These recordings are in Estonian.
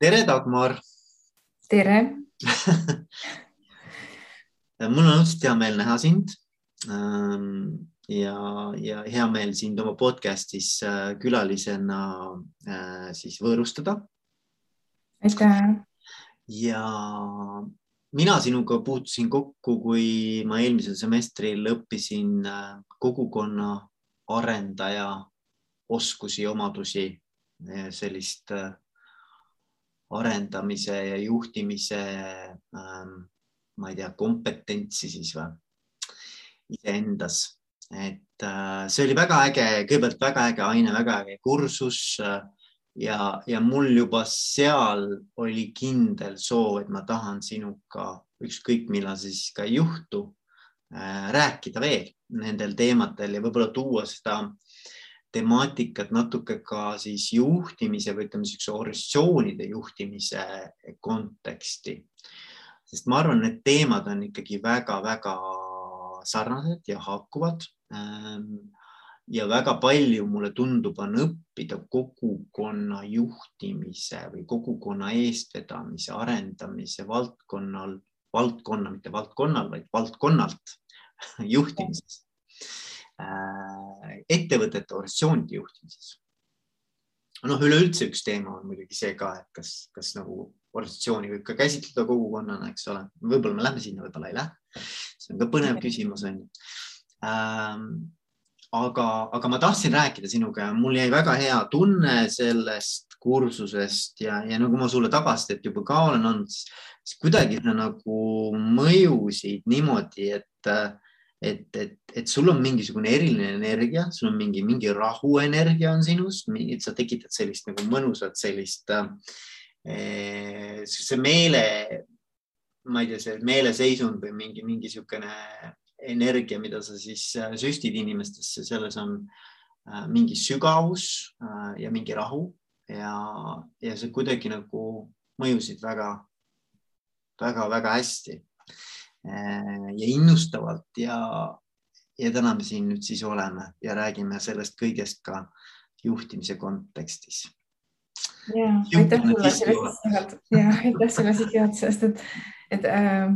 tere, Dagmar tere mul on õudselt hea meel näha sind. Ähm, ja, ja hea meel sind oma podcast'is äh, külalisena äh, siis võõrustada. aitäh. ja mina sinuga puutusin kokku, kui ma eelmisel semestril õppisin äh, kogukonna arendaja oskusi, omadusi, sellist arendamise ja juhtimise ähm, ma ei tea, kompetentsi siis või? Iseendas, et äh, see oli väga äge, kõigepealt väga äge aine, väga äge kursus äh, ja, ja mul juba seal oli kindel soov, et ma tahan sinuga ükskõik millal siis ka ei juhtu äh, rääkida veel nendel teemadel ja võib-olla tuua seda temaatikat natuke ka siis juhtimise või ütleme niisuguse organisatsioonide juhtimise konteksti sest ma arvan, need teemad on ikkagi väga-väga sarnased ja haakuvad. Ähm, ja väga palju mulle tundub, on õppida kogukonna juhtimise või kogukonna eestvedamise, arendamise valdkonnal, valdkonna, mitte valdkonnal, vaid valdkonnalt juhtimises. Äh, ettevõtete, organisatsioonide juhtimises noh, üleüldse üks teema on muidugi see ka, et kas, kas nagu organisatsiooni võib ka käsitleda kogukonnana, eks ole, võib-olla me lähme sinna, võib-olla ei lähe. see on ka põnev küsimus on ju ähm,. aga, aga ma tahtsin rääkida sinuga ja mul jäi väga hea tunne sellest kursusest ja, ja nagu ma sulle tagasisidet juba ka olen andnud, siis kuidagi sa nagu mõjusid niimoodi, et et, et, et sul on mingisugune eriline energia, sul on mingi, mingi rahuenergia on sinus, sa tekitad sellist nagu mõnusat sellist äh, see meele, ma ei tea, see meeleseisund või mingi, mingi niisugune energia, mida sa siis äh, süstid inimestesse, selles on äh, mingi sügavus äh, ja mingi rahu ja, ja see kuidagi nagu mõjusid väga, väga, väga hästi ja innustavalt ja, ja täna me siin nüüd siis oleme ja räägime sellest kõigest ka juhtimise kontekstis ja aitäh sulle sellest, ja aitäh sulle sissejuhatusest, et, et äh,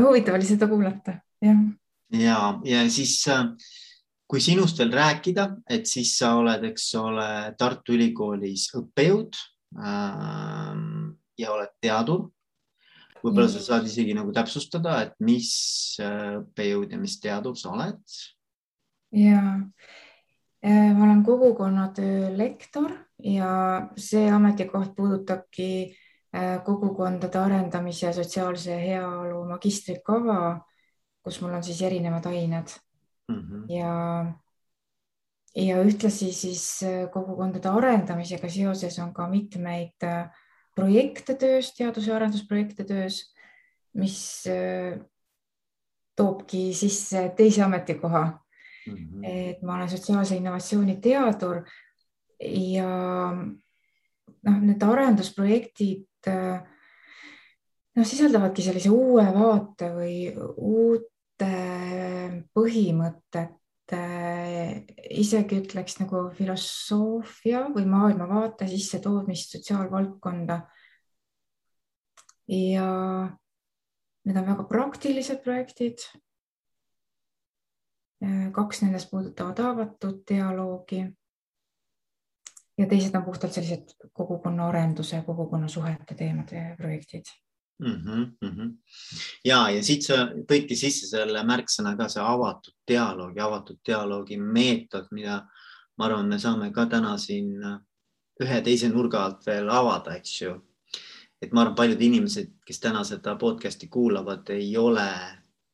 huvitav oli seda kuulata, jah. ja, ja siis äh, kui sinust veel rääkida, et siis sa oled, eks ole, Tartu Ülikoolis õppejõud äh, ja oled teadur. Võib-olla sa saad isegi nagu täpsustada, et mis äh, õppejõud ja mis teadur sa oled? ja äh, ma olen kogukonnatöö lektor ja see ametikoht puudutabki äh, kogukondade arendamise ja sotsiaalse heaolu magistrikava, kus mul on siis erinevad ained mm -hmm. ja ja ühtlasi siis äh, kogukondade arendamisega seoses on ka mitmeid äh, projekte töös, teadus- ja arendusprojekte töös, mis toobki sisse teise ametikoha mm. -hmm. et ma olen sotsiaalse innovatsiooni teadur, ja noh, need arendusprojektid noh, sisaldavadki sellise uue vaate või uute põhimõtete, isegi ütleks nagu filosoofia või maailmavaate sissetoomist sotsiaalvaldkonda. ja need on väga praktilised projektid. kaks nendest puudutavad avatud dialoogi ja teised on puhtalt sellised kogukonna arenduse, kogukonna suhete teemade projektid mm. -hmm, mm -hmm. ja, ja siit sa tõidki sisse selle märksõna ka see avatud dialoogi, avatud dialoogi meetod, mida ma arvan, me saame ka täna siin ühe teise nurga alt veel avada, eks ju. et ma arvan, paljud inimesed, kes täna seda podcast'i kuulavad, ei ole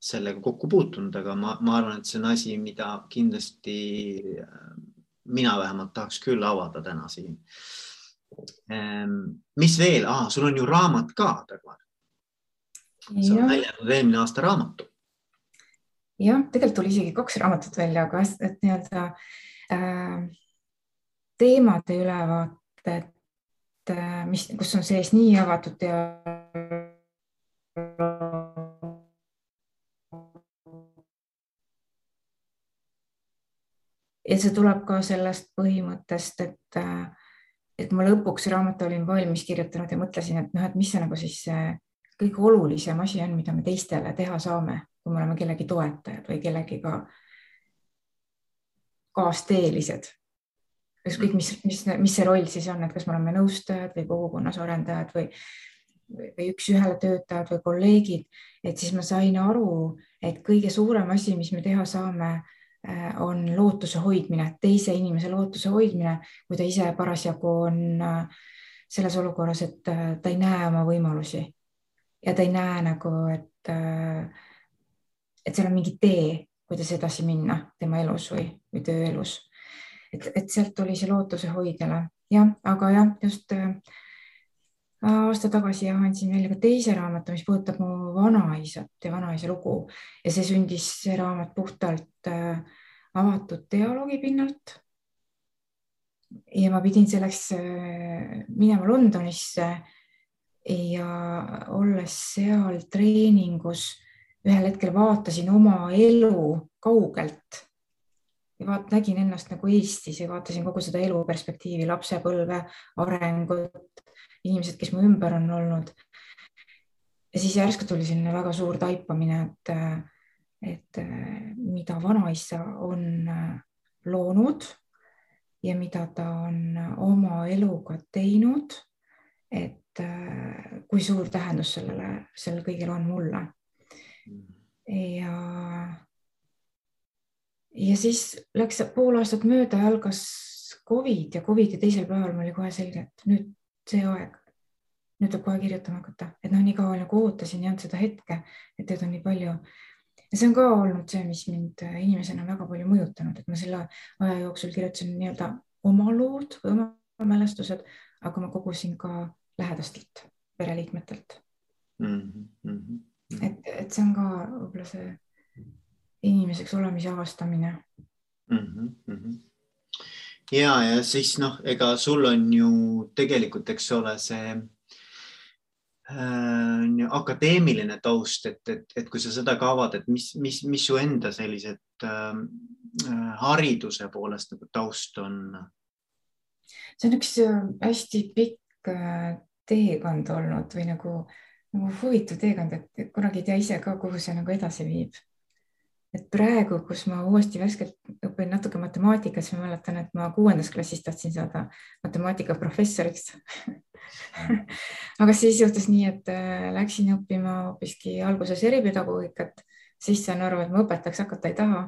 sellega kokku puutunud, aga ma, ma arvan, et see on asi, mida kindlasti mina vähemalt tahaks küll avada täna siin. Ehm, mis veel ah,, sul on ju raamat ka, Dagmar. Sa oled välja andnud eelmine aasta raamatu. jah, tegelikult tuli isegi kaks raamatut välja, aga et nii-öelda äh, teemade ülevaated, äh, mis, kus on sees nii avatud dialoog ja see tuleb ka sellest põhimõttest, et, et ma lõpuks raamatu olin valmis kirjutanud ja mõtlesin, et noh, et mis see nagu siis see kõige olulisem asi on, mida me teistele teha saame, kui me oleme kellegi toetajad või kellegiga kaasteelised. ükskõik, mis, mis, mis see roll siis on, et kas me oleme nõustajad või kogukonnas arendajad või, või üks-ühele töötajad või kolleegid, et siis ma sain aru, et kõige suurem asi, mis me teha saame, äh, on lootuse hoidmine, teise inimese lootuse hoidmine, kui ta ise parasjagu on äh, selles olukorras, et äh, ta ei näe oma võimalusi ja ta ei näe nagu, et, et seal on mingi tee, kuidas edasi minna tema elus või, või tööelus. et, et sealt tuli see lootuse hoidjale jah, aga jah, just äh, aasta tagasi andsin välja ka teise raamatu, mis puudutab mu vanaisat ja vanaisa lugu ja see sündis, see raamat puhtalt äh, avatud dialoogi pinnalt. ja ma pidin selleks äh, minema Londonisse ja olles seal treeningus ühel hetkel vaatasin oma elu kaugelt ja vaat, nägin ennast nagu Eestis ja vaatasin kogu seda eluperspektiivi, lapsepõlve arengut, inimesed, kes mu ümber on olnud. ja siis järsku tuli selline väga suur taipamine, et, et mida vanaisa on loonud ja mida ta on oma eluga teinud. et kui suur tähendus sellele, sellel kõigil on mulle ja, ja siis läks pool aastat mööda ja algas Covid ja Covidi teisel päeval mul oli kohe selge, et nüüd see aeg, nüüd tuleb kohe kirjutama hakata, et noh, nii kaua nagu ootasin, ei olnud seda hetke, et teid on nii palju. ja see on ka olnud see, mis mind inimesena väga palju mõjutanud, et ma selle aja jooksul kirjutasin nii-öelda oma lood või oma mälestused, aga ma kogusin ka lähedastelt pereliikmetelt mm. -hmm et, et see on ka võib-olla see inimeseks olemise avastamine mm. -hmm. ja, ja siis noh, ega sul on ju tegelikult, eks ole, see äh, akadeemiline taust, et, et, et kui sa seda ka avad, et mis, mis, mis su enda sellised äh, hariduse poolest nagu taust on? see on üks äh, hästi pikk äh, teekond olnud või nagu nagu huvitav teekond, et kunagi ei tea ise ka, kuhu see nagu edasi viib. et praegu, kus ma uuesti värskelt õpin natuke matemaatikat, siis ma mäletan, et ma kuuendas klassis tahtsin saada matemaatikaprofessoriks aga siis juhtus nii, et äh, läksin õppima hoopiski alguses eripedagoogikat, siis saan aru, et ma õpetajaks hakata ei taha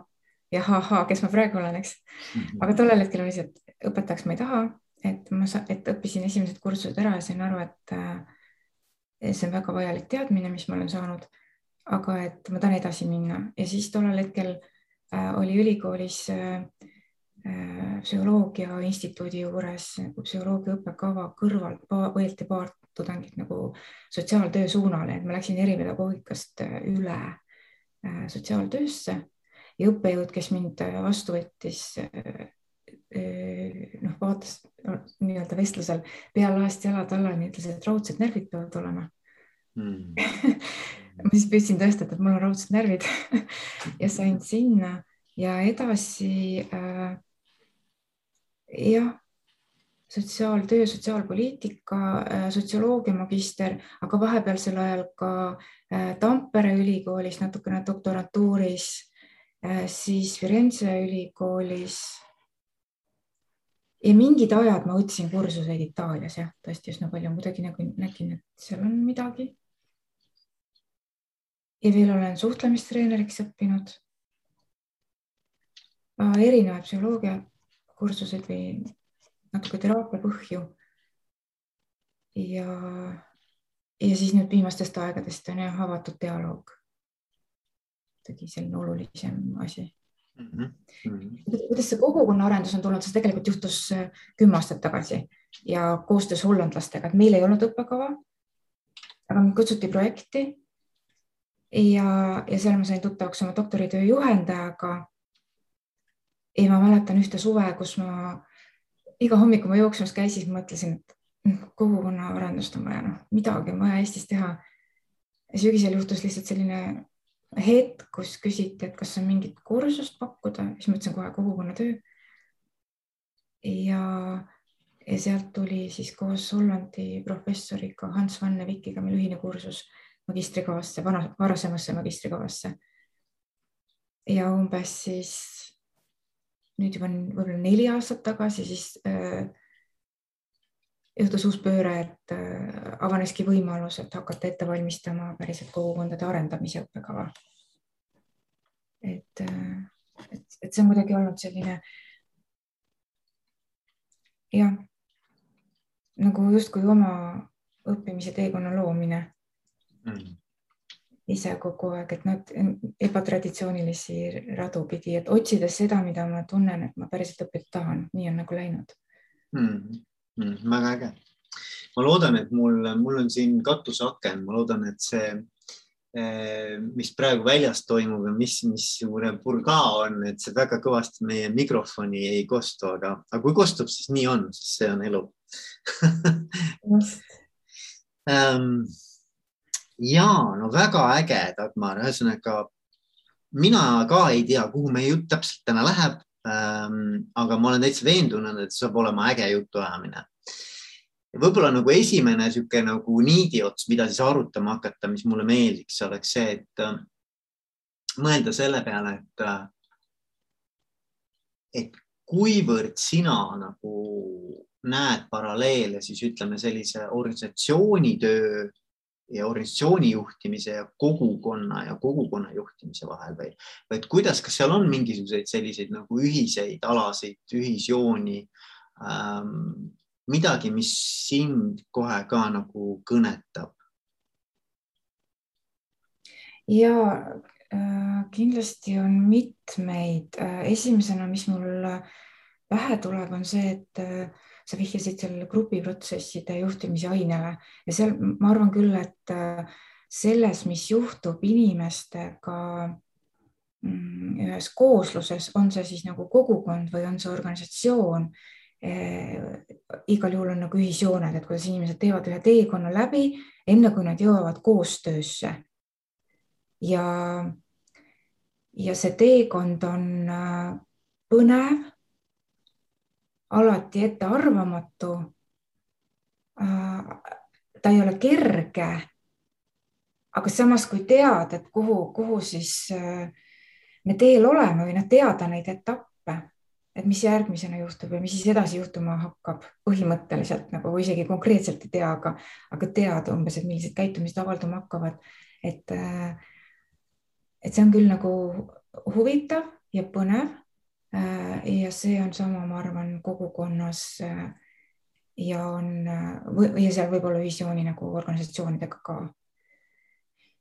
ja ahaa, kes ma praegu olen, eks. Aga tollel hetkel oli see, et õpetajaks ma ei taha, et ma, et õppisin esimesed kursused ära ja sain aru, et äh, see on väga vajalik teadmine, mis ma olen saanud. aga et ma tahan edasi minna ja siis tollel hetkel äh, oli ülikoolis äh, psühholoogia instituudi juures psühholoogia õppekava kõrval võeti paar tudengit nagu sotsiaaltöö suunale, et ma läksin eripedagoogikast üle sotsiaaltöösse ja õppejõud, kes mind vastu võttis, noh, vaatas nii-öelda vestlusel pea laest jalad alla, nii ütles, et raudsed närvid peavad olema. Mm. ma siis püüdsin tõestada, et mul on raudsed närvid. Ja sain sinna ja edasi äh, jah, sotsiaaltöö, sotsiaalpoliitika äh,, sotsioloogia magister, aga vahepealsel ajal ka äh, Tampere ülikoolis natukene doktorantuuris äh,, siis Firenze ülikoolis ja mingid ajad ma võtsin kursuseid Itaalias jah, tõesti üsna palju, kuidagi nagu nägin, et seal on midagi ja veel olen suhtlemistreeneriks õppinud. erinevaid psühholoogia kursuseid või natuke teraapia põhju. ja, ja siis nüüd viimastest aegadest on jah avatud dialoog. kuidagi selline olulisem asi mm. -hmm. kuidas see kogukonnaarendus on tulnud, see tegelikult juhtus äh, kümme aastat tagasi ja koostöös hollandlastega, et meil ei olnud õppekava. aga mind kutsuti projekti ja, ja seal ma sain tuttavaks oma doktoritöö juhendajaga. ja ma mäletan ühte suve, kus ma iga hommik, kui ma jooksmas käisin, mõtlesin, et noh, kogukonna arendust on vaja, noh, midagi on vaja Eestis teha. sügisel juhtus lihtsalt selline hetk, kus küsiti, et kas on mingit kursust pakkuda, siis ma ütlesin kohe kogukonnatöö. ja, ja sealt tuli siis koos Hollandi professoriga Hans van de Vikiga meil ühine kursus magistrikavasse, varasemasse magistrikavasse. ja umbes siis nüüd juba võib-olla neli aastat tagasi, siis äh, juhtus uus pööre, et äh, avaneski võimalus, et hakata ette valmistama päriselt kogukondade arendamise õppekava. et, äh, et, et see on kuidagi olnud selline jah, nagu justkui oma õppimise teekonna loomine mm. ise kogu aeg, et noh, ebatraditsioonilisi radu pidi, et otsides seda, mida ma tunnen, et ma päriselt õppida tahan, nii on nagu läinud mm.. Mm, väga äge. ma loodan, et mul, mul on siin katuseaken, ma loodan, et see eh, mis praegu väljas toimub ja mis, missugune purgaa on, et see väga kõvasti meie mikrofoni ei kostu, aga, aga kui kostub, siis nii on, sest see on elu um, ja no väga äge, Dagmar, ühesõnaga mina ka ei tea, kuhu meie jutt täpselt täna läheb. Aga ma olen täitsa veendunud, et saab olema äge jutuajamine. võib-olla nagu esimene niisugune nagu niidiots, mida siis arutama hakata, mis mulle meeldiks, oleks see, et äh, mõelda selle peale, et äh,, et kuivõrd sina nagu näed paralleele siis ütleme sellise organisatsioonitöö ja organisatsiooni juhtimise ja kogukonna ja kogukonna juhtimise vahel või, vaid kuidas, kas seal on mingisuguseid selliseid nagu ühiseid alasid, ühisjooni ähm,, midagi, mis sind kohe ka nagu kõnetab? ja äh, kindlasti on mitmeid äh,. esimesena, mis mul pähe tuleb, on see, et äh, sa vihjasid sellele grupiprotsesside juhtimise ainele ja seal ma arvan küll, et äh, selles, mis juhtub inimestega mm, ühes koosluses, on see siis nagu kogukond või on see organisatsioon eh,. igal juhul on nagu ühisjooned, et kuidas inimesed teevad ühe teekonna läbi, enne kui nad jõuavad koostöösse. ja, ja see teekond on äh, põnev alati ettearvamatu. Äh, ta ei ole kerge. aga samas, kui tead, et kuhu, kuhu siis äh, me teel oleme või noh, teada neid etappe, et mis järgmisena juhtub või mis siis edasi juhtuma hakkab põhimõtteliselt nagu isegi konkreetselt ei tea, aga, aga tead umbes, et millised käitumised avalduma hakkavad. et, äh, et see on küll nagu huvitav ja põnev ja see on sama, ma arvan, kogukonnas äh, ja on ja seal võib olla visiooni nagu organisatsioonidega ka.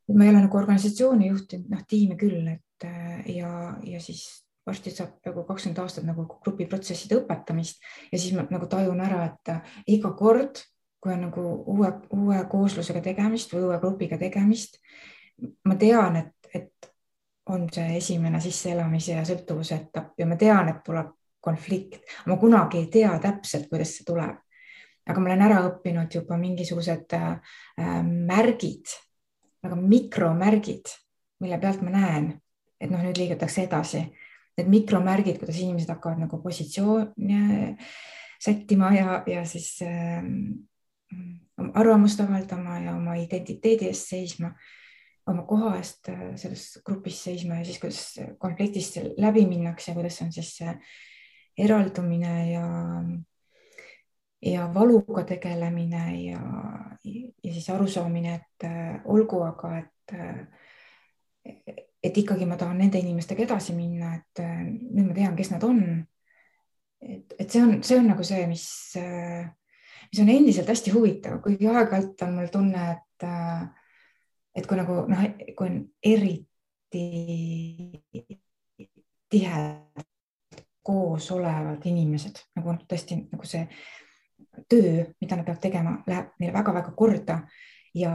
et ma ei ole nagu organisatsiooni juhtinud, noh tiime küll, et äh, ja, ja siis varsti saab nagu kakskümmend aastat nagu grupiprotsesside õpetamist ja siis ma nagu tajun ära, et iga kord, kui on nagu uue, uue kooslusega tegemist või uue grupiga tegemist, ma tean, et, et on see esimene sisseelamise ja sõltuvuse etapp ja ma tean, et tuleb konflikt, ma kunagi ei tea täpselt, kuidas see tuleb. aga ma olen ära õppinud juba mingisugused äh, märgid, väga mikromärgid, mille pealt ma näen, et noh, nüüd liigutakse edasi. Need mikromärgid, kuidas inimesed hakkavad nagu positsioone sättima ja, ja siis äh, arvamust avaldama ja oma identiteedi eest seisma oma koha eest äh, selles grupis seisma ja siis, kuidas konfliktist läbi minnakse ja kuidas on siis see eraldumine ja, ja valuga tegelemine ja, ja siis arusaamine, et äh, olgu, aga et, äh, et ikkagi ma tahan nende inimestega edasi minna, et nüüd ma tean, kes nad on. et, et see on, see on nagu see, mis, mis on endiselt hästi huvitav, kuigi aeg-ajalt on mul tunne, et et kui nagu noh, kui on eriti tihedalt koos olevad inimesed nagu noh, tõesti nagu see töö, mida nad peavad tegema, läheb neile väga-väga korda ja,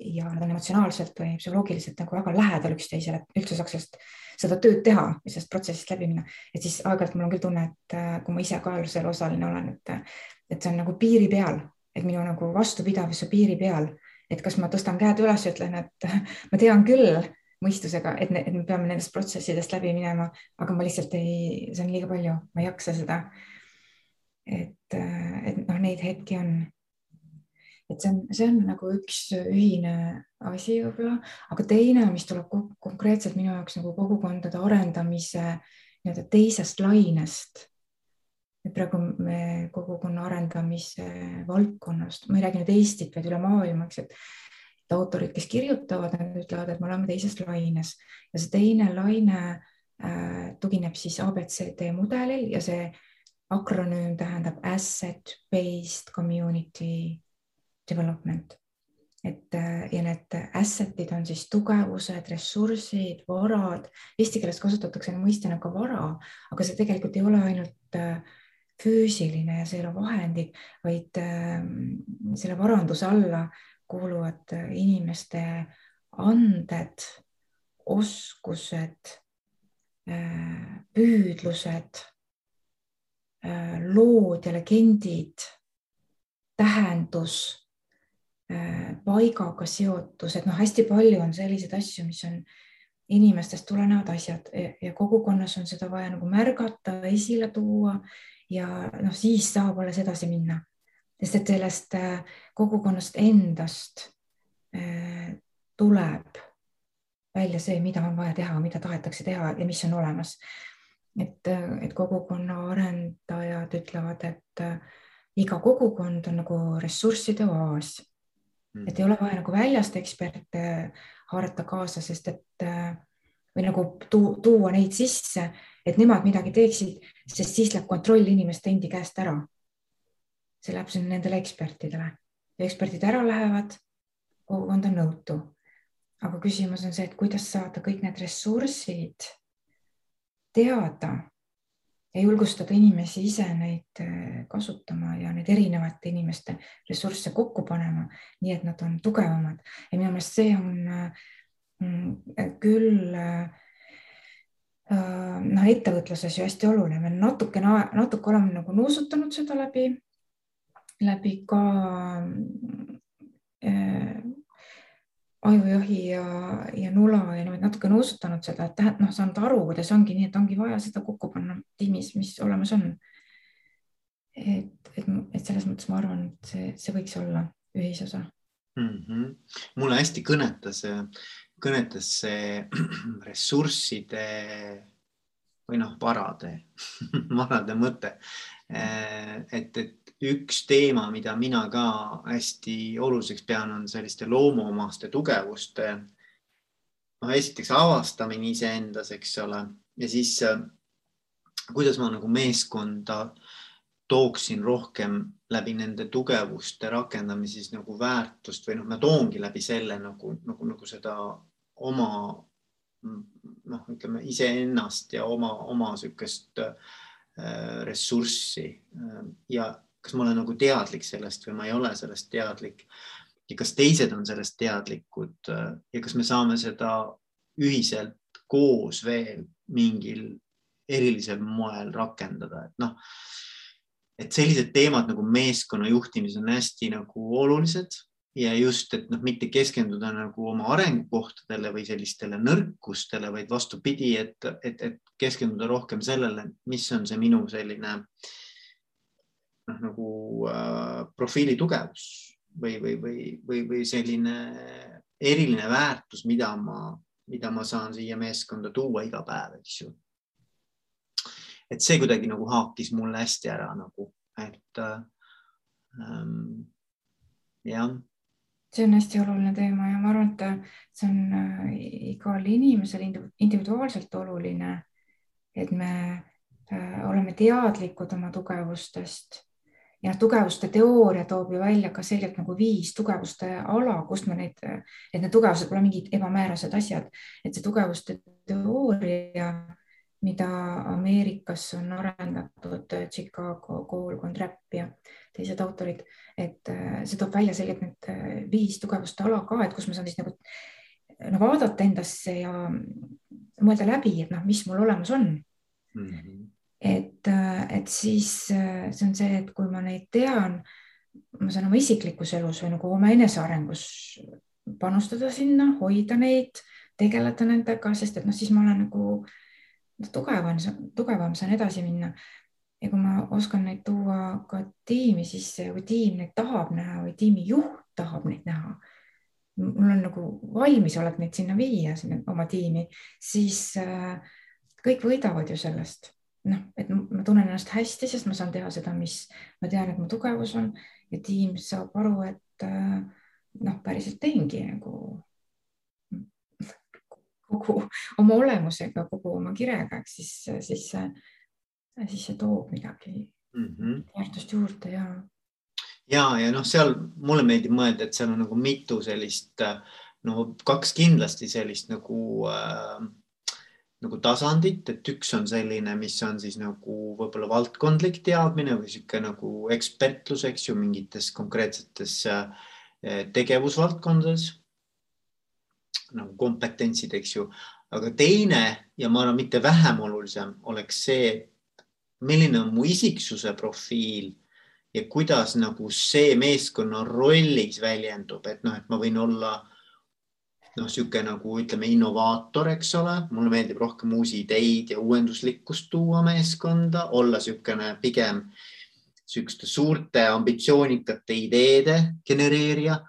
ja nad on emotsionaalselt või psühholoogiliselt nagu väga lähedal üksteisele, et üldse saaks sellest, seda tööd teha ja sellest protsessist läbi minna. et siis aeg-ajalt mul on küll tunne, et äh, kui ma ise ka selle osaline olen, et, et see on nagu piiri peal, et minu nagu vastupidavus on piiri peal et kas ma tõstan käed üles ja ütlen, et ma tean küll mõistusega, et, me peame nendest protsessidest läbi minema, aga ma lihtsalt ei, see on liiga palju, ma ei jaksa seda. et, et noh, neid hetki on. et see on, see on nagu üks ühine asi võib-olla, aga teine, mis tuleb konkreetselt minu jaoks nagu kogukondade arendamise nii-öelda teisest lainest praegu me kogukonna arendamise valdkonnast, ma ei räägi nüüd Eestit, vaid üle maailma, eks, et autorid, kes kirjutavad, nad ütlevad, et me oleme teises laines ja see teine laine äh, tugineb siis abcd mudelil ja see akronüüm tähendab asset based community development. et äh, ja need asset'id on siis tugevused, ressursid, varad, eesti keeles kasutatakse mõistena ka vara, aga see tegelikult ei ole ainult äh, füüsiline ja see ei ole vahendid, vaid ähm, selle varanduse alla kuuluvad äh, inimeste anded, oskused, äh, püüdlused, äh, lood ja legendid, tähendus, paigaga seotus, et noh, hästi palju on selliseid asju, mis on inimestest tulenevad asjad. Ja kogukonnas on seda vaja nagu märgata, esile tuua ja noh, siis saab alles edasi minna, sest et sellest äh, kogukonnast endast äh, tuleb välja see, mida on vaja teha, mida tahetakse teha ja mis on olemas. et, äh, et kogukonna arendajad ütlevad, et iga kogukond on nagu ressursside oaas. Mm.. et ei ole vaja nagu väljast eksperte haarata kaasa, sest et või nagu tuua neid sisse, et nemad midagi teeksid, sest siis läheb kontroll inimeste endi käest ära. see läheb siin nendele ekspertidele eksperdid ära lähevad, kogukond on nõutu. aga küsimus on see, et kuidas saada kõik need ressursid teada ja julgustada inimesi ise neid äh, kasutama ja neid erinevate inimeste ressursse kokku panema, nii et nad on tugevamad. Ja minu meelest see on äh, mm, küll äh, Äh, noh, ettevõtluses ju hästi oluline, me natukene, natuke oleme nagu nuusutanud seda läbi, läbi ka ajujahi ja, ja nula ja niimoodi natuke nuusutanud seda, et tähendab, noh, saanud aru, kuidas ongi nii, et ongi vaja seda kokku panna tiimis, mis olemas on. et, et, et selles mõttes ma arvan, et see, see võiks olla ühisosa mm. -hmm. mulle hästi kõnetas kõnetas see ressursside või noh, varade varade mõte. et, et üks teema, mida mina ka hästi oluliseks pean, on selliste loomuomaste tugevuste noh, esiteks avastamine iseendas, eks ole, ja siis kuidas ma nagu meeskonda tooksin rohkem läbi nende tugevuste rakendamise siis nagu väärtust või noh, ma toongi läbi selle nagu, nagu, nagu seda oma noh, ütleme iseennast ja oma, oma niisugust äh, ressurssi ja kas ma olen nagu teadlik sellest või ma ei ole sellest teadlik ja kas teised on sellest teadlikud ja kas me saame seda ühiselt koos veel mingil erilisel moel rakendada, et noh et sellised teemad nagu meeskonna juhtimis on hästi nagu olulised ja just, et noh, mitte keskenduda nagu oma arengukohtadele või sellistele nõrkustele, vaid vastupidi, et, et, et keskenduda rohkem sellele, mis on see minu selline noh, nagu äh, profiili tugevus või, või, või, või, või selline eriline väärtus, mida ma, mida ma saan siia meeskonda tuua iga päev, eks ju et see kuidagi nagu haakis mulle hästi ära nagu, et ähm, jah. see on hästi oluline teema ja ma arvan, et see on äh, igal inimesel individuaalselt oluline, et me äh, oleme teadlikud oma tugevustest ja tugevuste teooria toob ju välja ka selgelt nagu viis tugevuste ala, kust me neid, et need tugevused pole mingid ebamäärased asjad, et see tugevuste teooria mida Ameerikas on arendatud Chicago koolkond Räpp ja teised autorid, et äh, see toob välja selgelt need äh, viis tugevuste ala ka, et kus ma saan siis nagu no vaadata endasse ja mõelda läbi, et noh, mis mul olemas on mm. -hmm. et, et siis see on see, et kui ma neid tean, ma saan oma isiklikus elus või nagu oma enesearengus panustada sinna, hoida neid, tegeleda nendega, sest et noh, siis ma olen nagu äh, tugevam, tugevam saan edasi minna. ja kui ma oskan neid tuua ka tiimi sisse, kui tiim neid tahab näha või tiimi juht tahab neid näha, mul on nagu valmisolek neid sinna viia, sinna oma tiimi, siis äh, kõik võidavad ju sellest. Noh, et ma tunnen ennast hästi, sest ma saan teha seda, mis ma tean, et mu tugevus on ja tiim saab aru, et äh, noh, päriselt teengi nagu kogu oma olemusega, kogu oma kirega, ehk siis, siis, siis see toob midagi mm -hmm. väärtust juurde ja ja, ja noh, seal mulle meeldib mõelda, et seal on nagu mitu sellist, no kaks kindlasti sellist nagu äh, nagu tasandit, et üks on selline, mis on siis nagu võib-olla valdkondlik teadmine või niisugune nagu ekspertlus, eks ju, mingites konkreetsetes äh, tegevusvaldkondades. Nagu kompetentsid, eks ju, aga teine ja ma arvan, mitte vähem olulisem oleks see, milline on mu isiksuse profiil ja kuidas nagu see meeskonna rollis väljendub, et noh, et ma võin olla noh, niisugune nagu ütleme, innovaator, eks ole, mulle meeldib rohkem uusi ideid ja uuenduslikkust tuua meeskonda, olla niisugune pigem niisuguste suurte ambitsioonikate ideede genereerija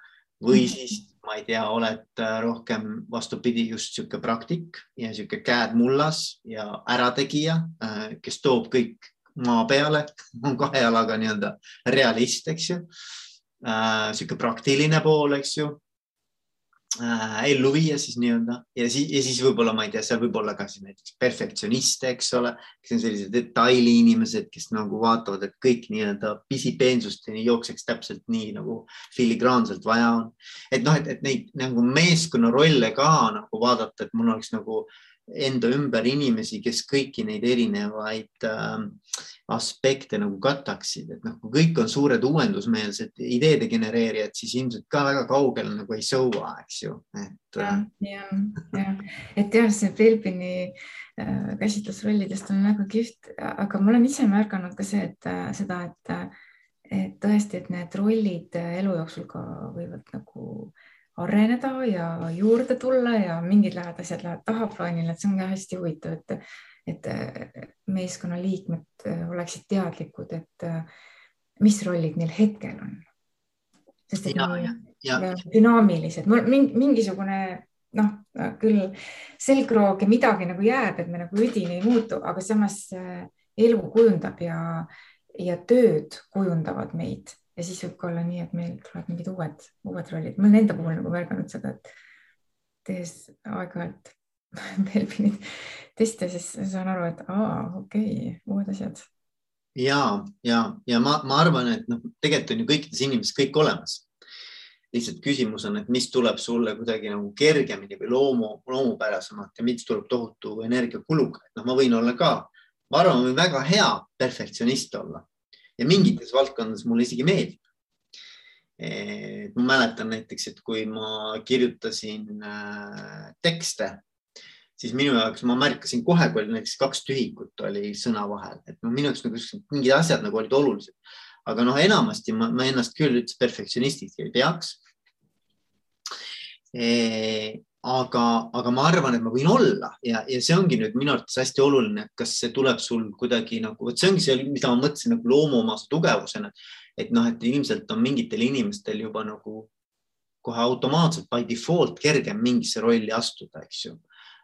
või mhm. siis ma ei tea, oled rohkem vastupidi, just niisugune praktik ja niisugune käed mullas ja ärategija, kes toob kõik maa peale, on kahe jalaga nii-öelda realist, eks ju äh,. sihuke praktiline pool, eks ju äh,. ellu viia siis nii-öelda ja siis, ja siis võib-olla ma ei tea, seal võib olla ka siis näiteks perfektsioniste, eks ole, kes on sellised detaili inimesed, kes nagu vaatavad, et kõik nii-öelda pisipeensusteni jookseks täpselt nii nagu filigraanselt vaja on. et noh, et, et neid nagu meeskonna rolle ka nagu vaadata, et mul oleks nagu äh, enda ümber inimesi, kes kõiki neid erinevaid äh, aspekte nagu kataksid, et noh, kui kõik on suured uuendusmeelsed ideede genereerijad, siis ilmselt ka väga kaugele nagu ei sõua, eks ju, et. ja, ja, ja, et jah, see Belbini äh, käsitlus rollidest on väga kihvt, aga ma olen ise märganud ka see, et äh, seda, et, et tõesti, et need rollid elu jooksul ka võivad nagu äh, areneda ja juurde tulla ja mingid lähevad asjad lähevad tahaplaanile, et see on ka hästi huvitav, et, et meeskonnaliikmed oleksid teadlikud, et mis rollid neil hetkel on. sest et ja, ja, ja. dünaamilised, mingisugune noh, küll selgroog ja midagi nagu jääb, et me nagu üdini ei muutu, aga samas elu kujundab ja, ja tööd kujundavad meid ja siis võib ka olla nii, et meil tulevad mingid uued, uued rollid. ma olen enda puhul nagu märganud seda, et tehes aeg-ajalt Belbinit teste, siis saan aru, et aa, okei okay,, uued asjad. ja, ja, ja ma, ma arvan, et noh, tegelikult on ju kõikides inimestes kõik olemas. lihtsalt küsimus on, et mis tuleb sulle kuidagi nagu kergemini või loomu, loomupärasemalt ja mis tuleb tohutu energiakuluga. noh, ma võin olla ka, ma arvan, ma võin väga hea perfektsionist olla ja mingites valdkondades mulle isegi meeldib. et ma mäletan näiteks, et kui ma kirjutasin äh, tekste, siis minu jaoks ma märkasin kohe, kui oli näiteks kaks tühikut oli sõna vahel, et no minu jaoks nagu mingid asjad nagu olid olulised, aga noh, enamasti ma, ma ennast küll üldse perfektsionistiks ei peaks aga, aga ma arvan, et ma võin olla ja, ja see ongi nüüd minu arvates hästi oluline, kas see tuleb sul kuidagi nagu, vot see ongi see, mida ma mõtlesin nagu loomuomase tugevusena, et noh, et ilmselt on mingitel inimestel juba nagu kohe automaatselt by default kergem mingisse rolli astuda, eks ju.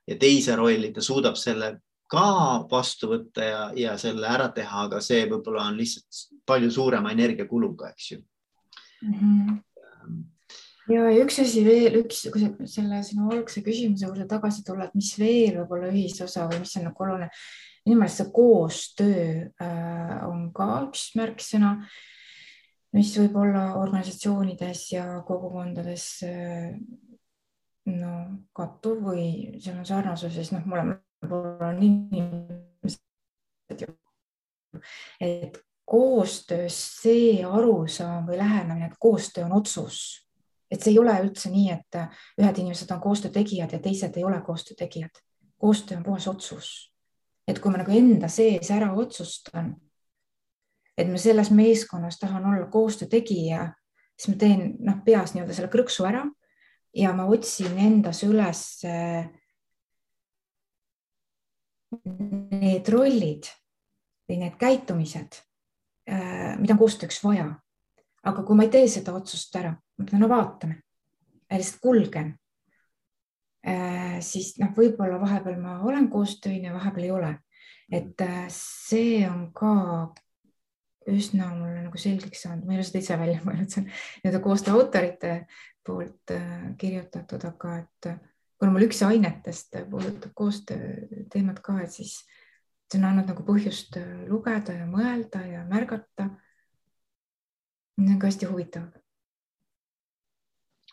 ja teise rolli ta suudab selle ka vastu võtta ja, ja selle ära teha, aga see võib-olla on lihtsalt palju suurema energiakuluga, eks ju mm. -hmm ja, üks asi veel, üks, kui selle sinu algse küsimuse juurde tagasi tulla, et mis veel võib olla ühisosa või mis on nagu oluline. minu meelest see koostöö äh, on ka üks märksõna, mis võib olla organisatsioonides ja kogukondades äh, no kattuv või seal on sarnasuses, noh, mõlemal on inimesed et koostöös see arusaam või lähenemine, et koostöö on otsus et see ei ole üldse nii, et äh, ühed inimesed on koostöö tegijad ja teised ei ole koostöö tegijad. koostöö on puhas otsus. et kui ma nagu enda sees ära otsustan, et ma selles meeskonnas tahan olla koostöö tegija, siis ma teen noh, peas nii-öelda selle krõksu ära ja ma otsin endas üles äh, need rollid, või need käitumised, mida on koostööks vaja. Aga kui ma ei tee seda otsust ära, ma ütlen, no vaatame, lihtsalt kulgen, siis noh, võib-olla vahepeal ma olen koostöine, vahepeal ei ole. et see on ka üsna mulle nagu selgeks saanud, ma ei ole seda ise välja mõelnud, see on nii-öelda koostöö autorite poolt äh, kirjutatud, aga et äh, kuna mul üks ainetest puudutab koostöö teemat ka, et siis see on andnud nagu põhjust äh, lugeda ja mõelda ja märgata. See on ka hästi huvitav.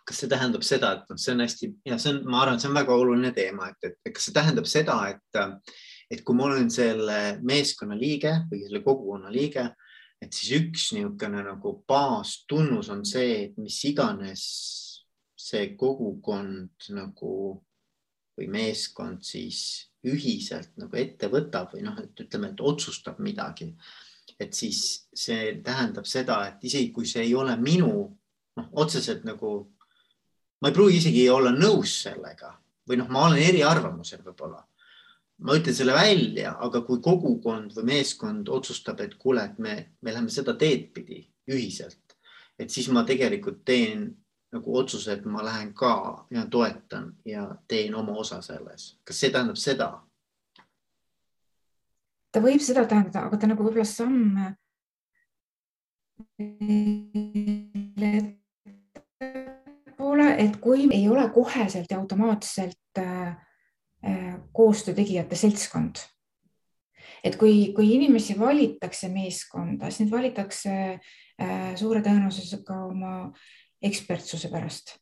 kas see tähendab seda, et noh, see on hästi ja see on, ma arvan, see on väga oluline teema, et, et kas see tähendab seda, et, et kui ma olen selle meeskonna liige või selle kogukonna liige et siis üks niisugune nagu baastunnus on see, et mis iganes see kogukond nagu või meeskond siis ühiselt nagu ette võtab või noh, et ütleme, et otsustab midagi. Et siis see tähendab seda, et isegi kui see ei ole minu noh, otseselt nagu ma ei pruugi isegi olla nõus sellega või noh, ma olen eriarvamusel võib-olla ma ütlen selle välja, aga kui kogukond või meeskond otsustab, et kuule, et me, me läheme seda teed pidi ühiselt, et siis ma tegelikult teen nagu otsuse, et ma lähen ka ja toetan ja teen oma osa selles. kas see tähendab seda? Ta võib seda tähendada, aga ta nagu võib-olla samm poole, et kui ei ole koheselt ja automaatselt äh, Äh, koostöö tegijate seltskond. et kui, kui inimesi valitakse meeskonda, siis neid valitakse äh, suure tõenäosusega oma ekspertsuse pärast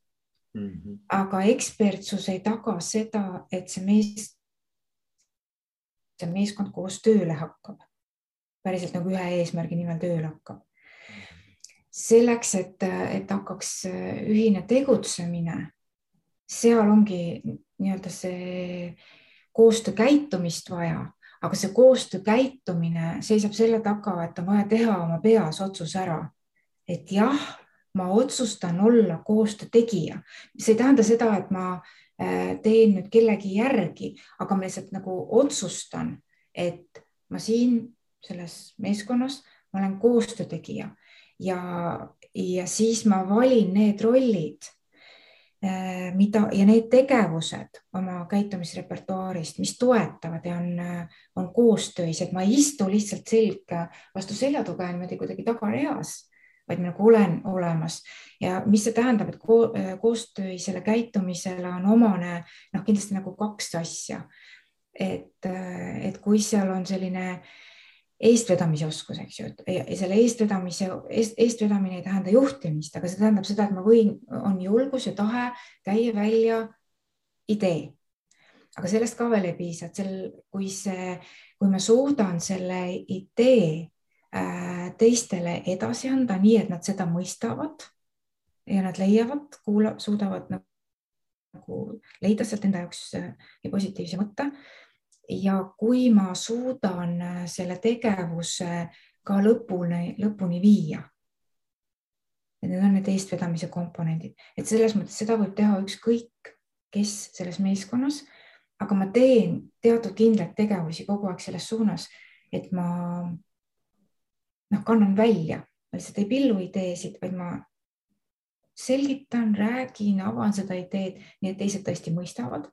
mm. -hmm. aga ekspertsus ei taga seda, et see mees, see meeskond koos tööle hakkab, päriselt nagu ühe eesmärgi nimel tööle hakkab. selleks, et, et hakkaks ühine tegutsemine, seal ongi nii-öelda see koostöökäitumist vaja, aga see koostöökäitumine seisab selle taga, et on vaja teha oma peas otsus ära, et jah, ma otsustan olla koostöö tegija. see ei tähenda seda, et ma äh, teen nüüd kellegi järgi, aga ma lihtsalt nagu otsustan, et ma siin selles meeskonnas, ma olen koostöö tegija ja, ja siis ma valin need rollid Äh, mida ja need tegevused oma käitumisrepertuaarist, mis toetavad ja on, on koostöös, et ma ei istu lihtsalt selg vastu seljatuge niimoodi kuidagi tagareas, vaid ma nagu olen olemas ja mis see tähendab, et ko koostöisele käitumisele on omane noh, kindlasti nagu kaks asja. et, et kui seal on selline äh, eestvedamise oskus, eks ju, et selle eestvedamise, eest, eestvedamine ei tähenda juhtimist, aga see tähendab seda, et ma võin, on julgus ja tahe käia välja idee. aga sellest ka veel ei piisa, et sel, kui see, kui ma suudan selle idee äh, teistele edasi anda, nii et nad seda mõistavad ja nad leiavad, kuula-, suudavad nagu leida sealt enda jaoks äh, positiivse mõtte ja kui ma suudan äh, selle tegevuse ka lõpuni, lõpuni viia. et need on need eestvedamise komponendid, et selles mõttes seda võib teha ükskõik, kes selles meeskonnas, aga ma teen teatud kindlaid tegevusi kogu aeg selles suunas, et ma noh, kannan välja, ma lihtsalt ei pillu ideesid, vaid ma selgitan, räägin, avan seda ideed, nii et teised tõesti mõistavad.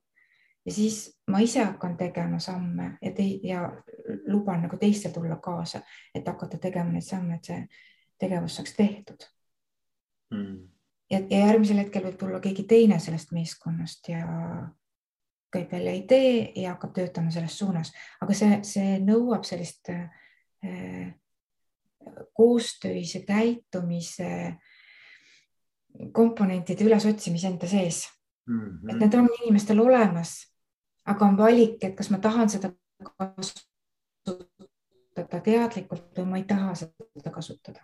Ja siis ma ise hakkan tegema samme ja, te, ja luban nagu teistel tulla kaasa, et hakata tegema neid samme, et see tegevus saaks tehtud. Mm.. ja, ja järgmisel hetkel võib tulla keegi teine sellest meeskonnast ja käib välja idee ja hakkab töötama selles suunas, aga see, see nõuab sellist äh, koostöise käitumise komponentide ülesotsimise enda sees mm. -hmm. et need on inimestel olemas aga on valik, et kas ma tahan seda kasutada teadlikult või ma ei taha seda kasutada.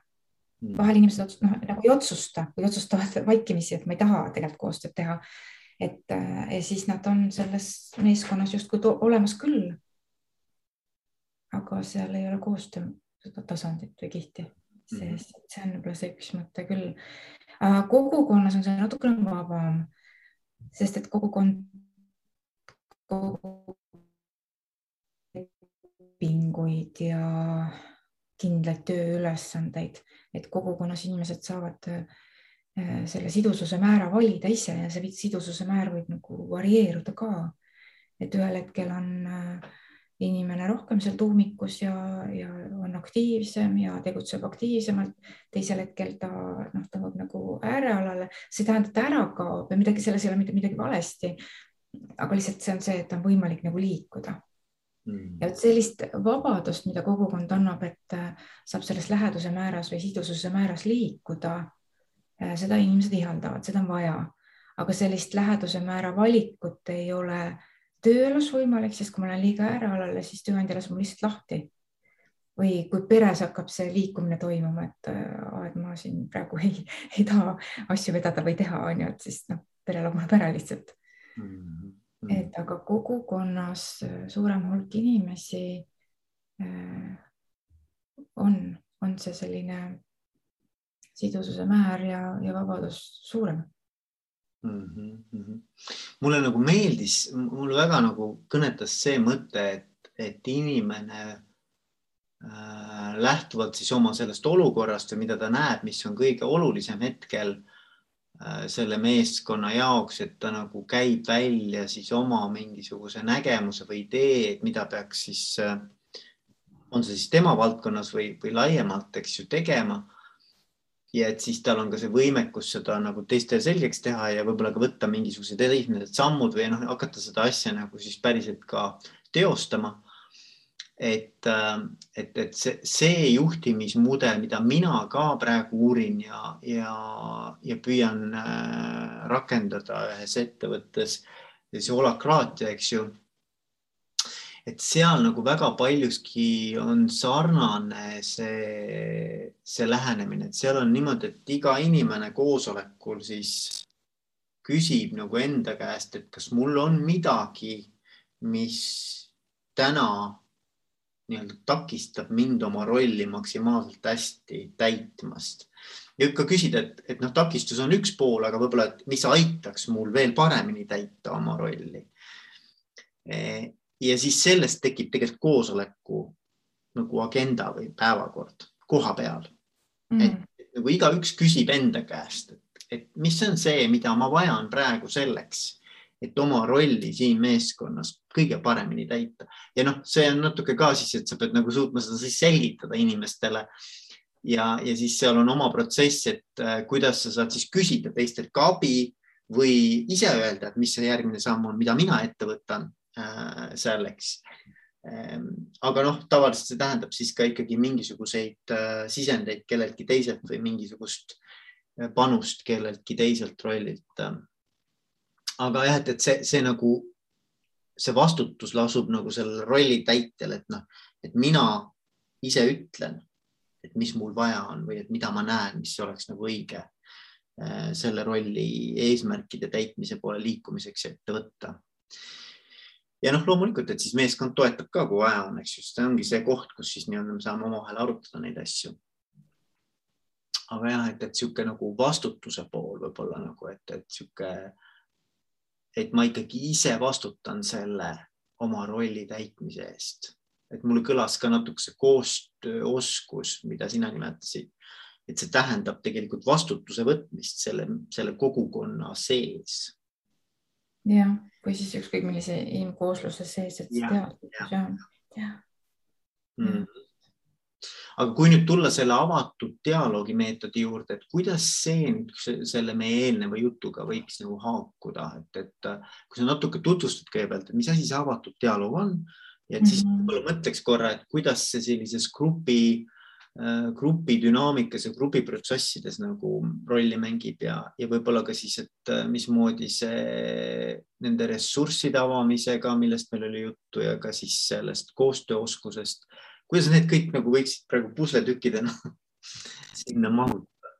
Hmm. vahel inimesed noh, nagu ei otsusta või otsustavad vaikimisi, et ma ei taha tegelikult koostööd teha. et ja siis nad on selles meeskonnas justkui olemas küll. aga seal ei ole koostöö seda tasandit või kihti, sest hmm. see on võib-olla see üks mõte küll. kogukonnas on see natukene vabam, sest et kogukond lepinguid ja kindlaid tööülesandeid, et kogukonnas inimesed saavad äh, selle sidususe määra valida ise ja see sidususe määr võib nagu varieeruda ka. et ühel hetkel on äh, inimene rohkem seal tuumikus ja, ja on aktiivsem ja tegutseb aktiivsemalt. teisel hetkel ta noh, võib nagu äärealale, see ei tähenda, et ta ära kaob ja midagi selles ei ole mitte midagi valesti. aga lihtsalt see on see, et on võimalik nagu liikuda mm.. ja vot sellist vabadust, mida kogukond annab, et äh, saab selles läheduse määras või sidususe määras liikuda, äh, seda inimesed ihaldavad, seda on vaja, aga sellist läheduse määra valikut ei ole tööelus võimalik, sest kui ma lähen liiga äärealale, siis tööandja laseb mul lihtsalt lahti. või kui peres hakkab see liikumine toimuma, et, äh, et ma siin praegu ei, ei taha asju vedada või teha, on ju, et siis noh, pere laguneb ära lihtsalt mm. -hmm Mm. et aga kogukonnas suurem hulk inimesi äh, on, on see selline sidususe määr ja, ja vabadus suurem mm. -hmm. mulle nagu meeldis, mulle väga nagu kõnetas see mõte, et, et inimene äh, lähtuvalt siis oma sellest olukorrast või mida ta näeb, mis on kõige olulisem hetkel Äh, selle meeskonna jaoks, et ta nagu käib välja siis oma mingisuguse nägemuse või idee, et mida peaks siis, äh, on see siis tema valdkonnas või, või laiemalt, eks ju, tegema. Ja et siis tal on ka see võimekus seda nagu teistele selgeks teha ja võib-olla ka võtta mingisugused esimesed sammud või noh, hakata seda asja nagu siis päriselt ka teostama et, äh, et, et see, see juhtimismudel, mida mina ka praegu uurin ja, ja, ja püüan äh, rakendada ühes ettevõttes, siis holakraatia, eks ju. Et seal nagu väga paljuski on sarnane see, see lähenemine, et seal on niimoodi, et iga inimene koosolekul siis küsib nagu enda käest, et kas mul on midagi, mis täna nii-öelda takistab mind oma rolli maksimaalselt hästi täitmast. ja ikka küsida, et, et noh, takistus on üks pool, aga võib-olla, et mis aitaks mul veel paremini täita oma rolli. Ja siis sellest tekib tegelikult koosoleku nagu agenda või päevakord koha peal mm.. et, et nagu igaüks küsib enda käest, et, et mis on see, mida ma vajan praegu selleks et oma rolli siin meeskonnas kõige paremini täita. ja noh, see on natuke ka siis, et sa pead nagu suutma seda siis selgitada inimestele. ja, ja siis seal on oma protsess, et äh, kuidas sa saad siis küsida teistelt ka abi või ise öelda, et mis see järgmine samm on, mida mina ette võtan selleks ähm,. aga noh, tavaliselt see tähendab siis ka ikkagi mingisuguseid äh, sisendeid kelleltki teiselt või mingisugust äh, panust kelleltki teiselt rollilt äh, aga jah, et, et see, see nagu, see vastutus lasub nagu sellel rolli täitjal, et noh, et mina ise ütlen, et mis mul vaja on või et mida ma näen, mis oleks nagu õige äh, selle rolli eesmärkide täitmise poole liikumiseks ette võtta. Ja noh, loomulikult, et siis meeskond toetab ka, kui vaja on, eks ju, see ongi see koht, kus siis nii-öelda me saame omavahel arutada neid asju. aga jah, et, et niisugune nagu vastutuse pool võib-olla nagu, et, et niisugune et ma ikkagi ise vastutan selle oma rolli täitmise eest. et mulle kõlas ka natuke see koostööoskus, mida sina nimetasid, et see tähendab tegelikult vastutuse võtmist selle, selle kogukonna sees. jah, või siis ükskõik millise inimkoosluse sees, et see teadlikkus ja, ja. Mm aga kui nüüd tulla selle avatud dialoogi meetodi juurde, et kuidas see nüüd selle meie eelneva jutuga võiks nagu haakuda, et, et kui sa natuke tutvustad kõigepealt, mis asi see avatud dialoog on ja et siis mm -hmm. võib-olla mõtleks korra, et kuidas see sellises grupi äh, grupi dünaamikas ja grupiprotsessides nagu rolli mängib ja, ja võib-olla ka siis, et äh, mismoodi see nende ressursside avamisega, millest meil oli juttu ja ka siis sellest koostööoskusest kuidas need kõik nagu võiksid praegu pusletükkidena sinna mahutada?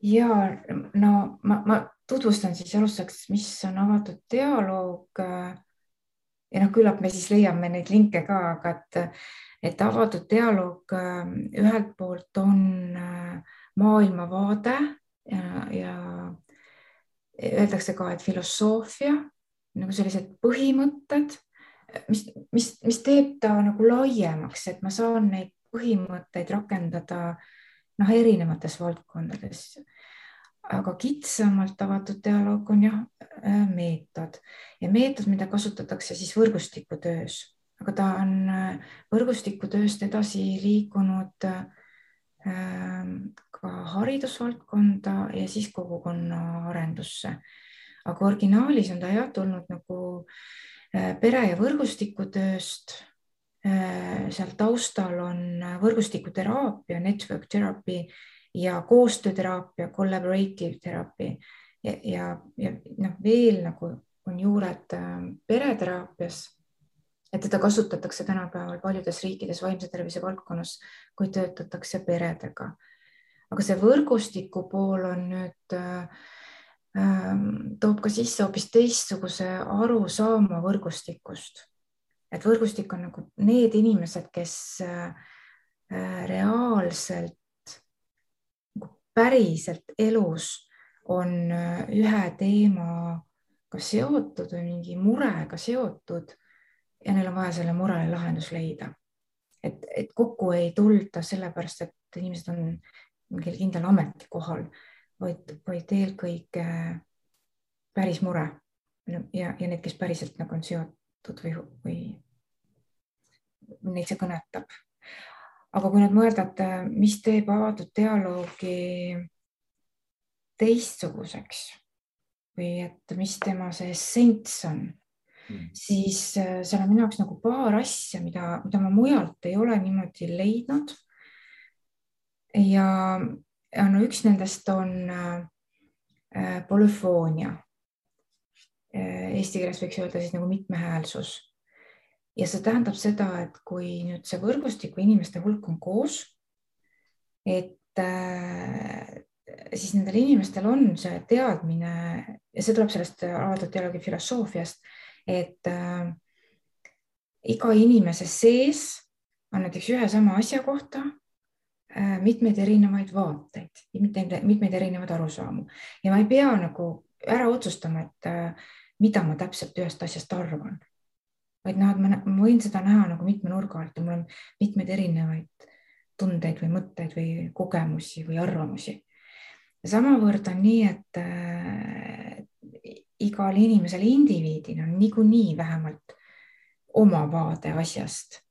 ja no ma, ma tutvustan siis alustuseks, mis on avatud dialoog. Ja noh, küllap me siis leiame neid linke ka, aga et, et avatud dialoog ühelt poolt on maailmavaade ja, ja öeldakse ka, et filosoofia nagu sellised põhimõtted mis, mis, mis teeb ta nagu laiemaks, et ma saan neid põhimõtteid rakendada noh, erinevates valdkondades. Aga kitsamalt avatud dialoog on jah äh, meetod. Ja meetod, mida kasutatakse siis võrgustikutöös, aga ta on äh, võrgustikutööst edasi liikunud äh, ka haridusvaldkonda ja siis kogukonna arendusse. aga originaalis on ta jah tulnud nagu pere ja võrgustikutööst seal taustal on võrgustikuteraapia, network therapy ja koostööteraapia, collaborative therapy ja, ja, ja noh, veel nagu on juured äh, pereteraapias. et teda kasutatakse tänapäeval paljudes riikides vaimse tervise valdkonnas, kui töötatakse peredega. aga see võrgustiku pool on nüüd äh, ähm, toob ka sisse hoopis teistsuguse arusaama võrgustikust et võrgustik on nagu need inimesed, kes äh, reaalselt, nagu päriselt elus on äh, ühe teemaga seotud või mingi murega seotud ja neil on vaja selle murele lahendus leida. et, et kokku ei tulda sellepärast, et inimesed on mingil kindlal ametikohal, vaid, vaid eelkõige päris mure ja, ja need, kes päriselt nagu on seotud või, või neid see kõnetab. Aga kui nüüd mõelda, et äh, mis teeb avatud dialoogi teistsuguseks või et mis tema see essents on mm., siis äh, seal on minu jaoks nagu paar asja, mida, mida ma mujalt ei ole niimoodi leidnud. ja, ja no üks nendest on äh, polüfoonia Eesti keeles võiks öelda siis nagu mitmehäälsus. Ja see tähendab seda, et kui nüüd see võrgustiku inimeste hulk on koos, et äh, siis nendel inimestel on see teadmine ja see tuleb sellest avatud dialoogi filosoofiast, et äh, iga inimese sees on näiteks ühe sama asja kohta äh, mitmeid erinevaid vaateid, mitmeid, mitmeid erinevaid arusaamu. Ja ma ei pea nagu ära otsustama, et äh, mida ma täpselt ühest asjast arvan, vaid et ma, võin seda näha nagu mitme nurga alt ja mul on mitmeid erinevaid tundeid või mõtteid või kogemusi või arvamusi. samavõrd on nii, et äh, igal inimesel indiviidil on niikuinii vähemalt oma vaade asjast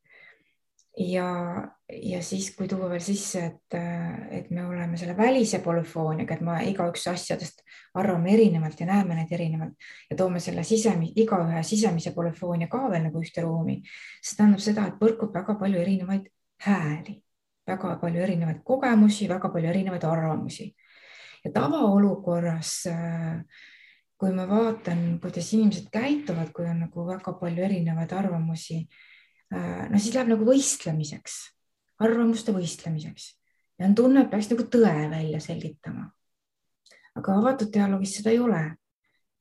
ja, ja siis, kui tuua veel sisse, et, et me oleme selle välise polüfooniaga, et me igaüks asjadest arvame erinevalt ja näeme neid erinevalt ja toome selle sisemi, igaühe sisemise polüfoonia ka veel nagu ühte ruumi, see tähendab seda, et põrkub väga palju erinevaid hääli, väga palju erinevaid kogemusi, väga palju erinevaid arvamusi. Ja tavaolukorras kui ma vaatan, kuidas inimesed käituvad, kui on nagu väga palju erinevaid arvamusi Äh, no siis läheb nagu võistlemiseks, arvamuste võistlemiseks ja on tunne, et peaks nagu tõe välja selgitama. aga avatud dialoogis seda ei ole.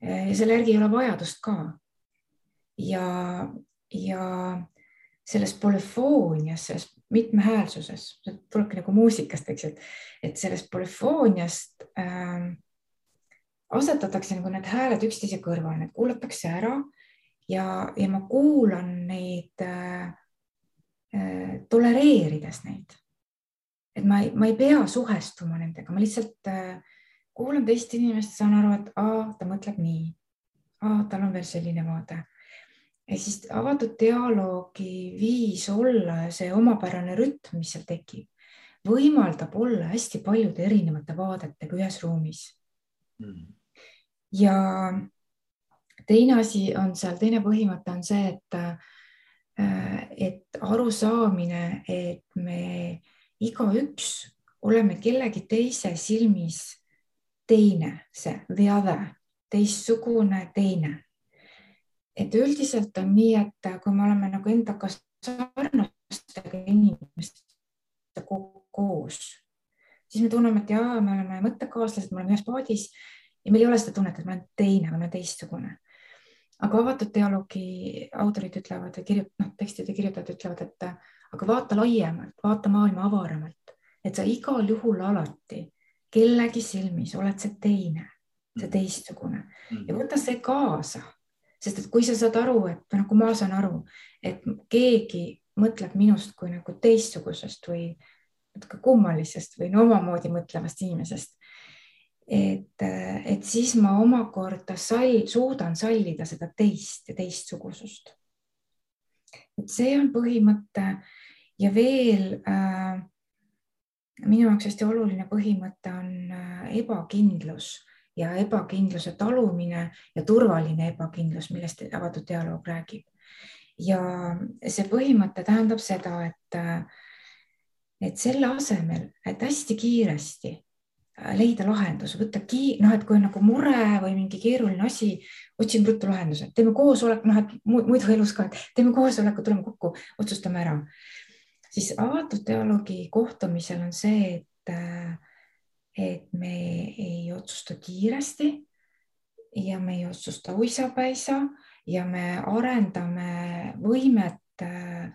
ja selle järgi ei ole vajadust ka. ja, ja selles polüfoonias, selles mitmehäälsuses, tulebki nagu muusikast, eks ju, et sellest polüfooniast äh, asetatakse nagu need hääled üksteise kõrval, need kuulatakse ära ja, ja ma kuulan neid äh, äh, tolereerides neid. et ma ei, ma ei pea suhestuma nendega, ma lihtsalt äh, kuulan teist inimest, saan aru, et aa, ta mõtleb nii, tal on veel selline vaade. ja siis avatud dialoogi viis olla ja see omapärane rütm, mis seal tekib, võimaldab olla hästi paljude erinevate vaadetega ühes ruumis mm.. ja teine asi on seal, teine põhimõte on see, et, äh, et arusaamine, et me igaüks oleme kellegi teise silmis teine, see the other, teistsugune, teine. et üldiselt on nii, et kui me oleme nagu endaga sarnastega inimestega koos, siis me tunneme, et jaa, me oleme mõttekaaslased, me oleme ühes paadis ja meil ei ole seda tunnet, et ma olen teine, ma olen teistsugune aga avatud dialoogi autorid ütlevad ja kirjut-, noh, tekstide kirjutajad ütlevad, et aga vaata laiemalt, vaata maailma avaramalt, et sa igal juhul alati kellegi silmis oled see teine, see mm. teistsugune ja mm. võta see kaasa sest et kui sa saad aru, et nagu ma saan aru, et keegi mõtleb minust kui nagu teistsugusest või natuke kummalisest või no omamoodi mõtlevast inimesest. Et, et siis ma omakorda sall, suudan sallida seda teist ja teistsugusust. et see on põhimõte ja veel äh, minu jaoks hästi oluline põhimõte on äh, ebakindlus ja ebakindluse talumine ja turvaline ebakindlus, millest avatud dialoog räägib. ja see põhimõte tähendab seda, et, et selle asemel, et hästi kiiresti leida lahendus, võtta ki-, noh, et kui on nagu mure või mingi keeruline asi, otsime ruttu lahenduse, teeme koosoleku, noh, et muidu elus ka, et teeme koosoleku, tuleme kokku, otsustame ära. siis avatud dialoogi kohtumisel on see, et et me ei otsusta kiiresti ja me ei otsusta uisapäisa ja me arendame võimet äh,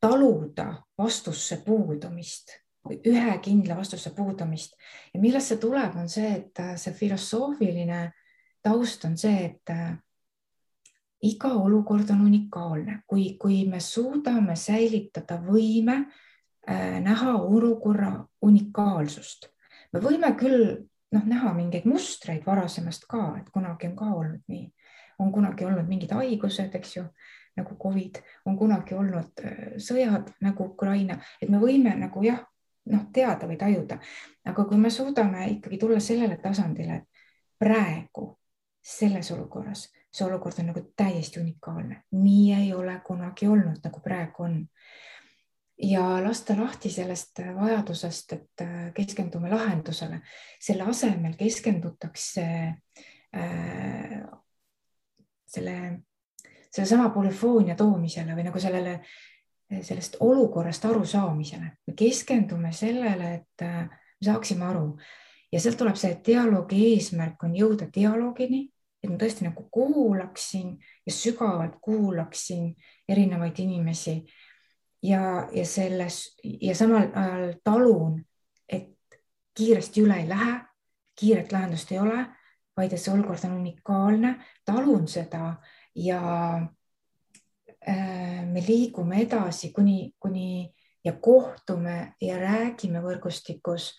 taluda vastusse puudumist, ühe kindla vastuse puudumist. Ja millest see tuleb, on see, et äh, see filosoofiline taust on see, et äh, iga olukord on unikaalne, kui, kui me suudame säilitada võime näha olukorra unikaalsust. Me võime küll noh, näha mingeid mustreid varasemast ka, et kunagi on ka olnud nii, on kunagi olnud mingid haigused, eks ju, nagu Covid, on kunagi olnud äh, sõjad nagu Ukraina, et me võime nagu jah, noh, teada või tajuda, aga kui me suudame ikkagi tulla sellele tasandile, et praegu selles olukorras, see olukord on nagu täiesti unikaalne, nii ei ole kunagi olnud, nagu praegu on. Ja lasta lahti sellest vajadusest, et äh, keskendume lahendusele. selle asemel keskendutakse äh, selle, sellesama polüfoonia toomisele või nagu sellele, sellest olukorrast arusaamisele. me keskendume sellele, et äh, me saaksime aru. Ja sealt tuleb see, dialoogi eesmärk on jõuda dialoogini, et ma tõesti nagu kuulaksin ja sügavalt kuulaksin erinevaid inimesi. Ja, ja selles ja samal ajal talun, et kiiresti üle ei lähe, kiiret lahendust ei ole, vaid et see olukord on unikaalne, talun seda ja me liigume edasi kuni, kuni ja kohtume ja räägime võrgustikus,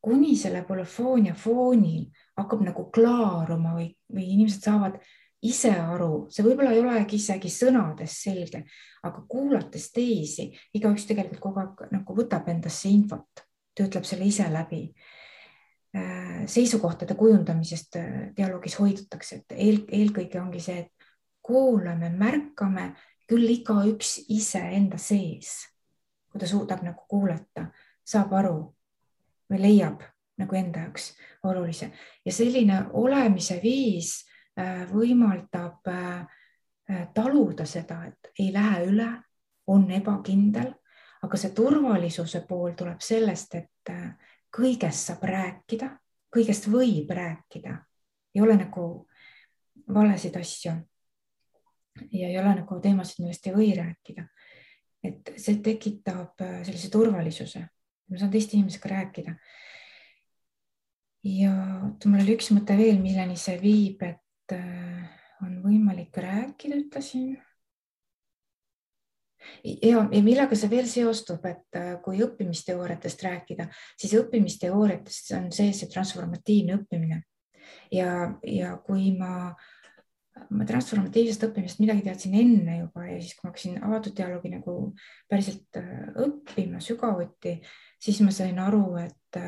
kuni selle polüfoonia foonil hakkab nagu klaaruma või, või inimesed saavad ise aru, see võib-olla ei olegi isegi sõnades selge, aga kuulates teisi, igaüks tegelikult kogu aeg nagu võtab endasse infot, töötleb selle ise läbi. Äh, seisukohtade kujundamisest äh, dialoogis hoidutakse, et eel, eelkõige ongi see, et kuulame, märkame küll igaüks iseenda sees, kui ta suudab nagu kuulata, saab aru või leiab nagu enda jaoks olulise ja selline olemise viis Äh, võimaldab äh, äh, taluda seda, et ei lähe üle, on ebakindel, aga see turvalisuse pool tuleb sellest, et kõigest saab rääkida, kõigest võib rääkida, ei ole nagu valesid asju. Ja ei ole nagu teemasid, millest ei või rääkida. et see tekitab sellise turvalisuse, ma saan teiste inimesega rääkida. ja mul oli üks mõte veel, milleni see viib, et Äh, on võimalik rääkida, ütlesin. ja, ja millega see veel seostub, et äh, kui õppimisteooriatest rääkida, siis õppimisteooriates on sees see transformatiivne õppimine ja, ja kui ma ma transformatiivsest õppimisest midagi teadsin enne juba ja siis, kui ma hakkasin avatud dialoogi nagu päriselt äh, õppima sügavuti, siis ma sain aru, et,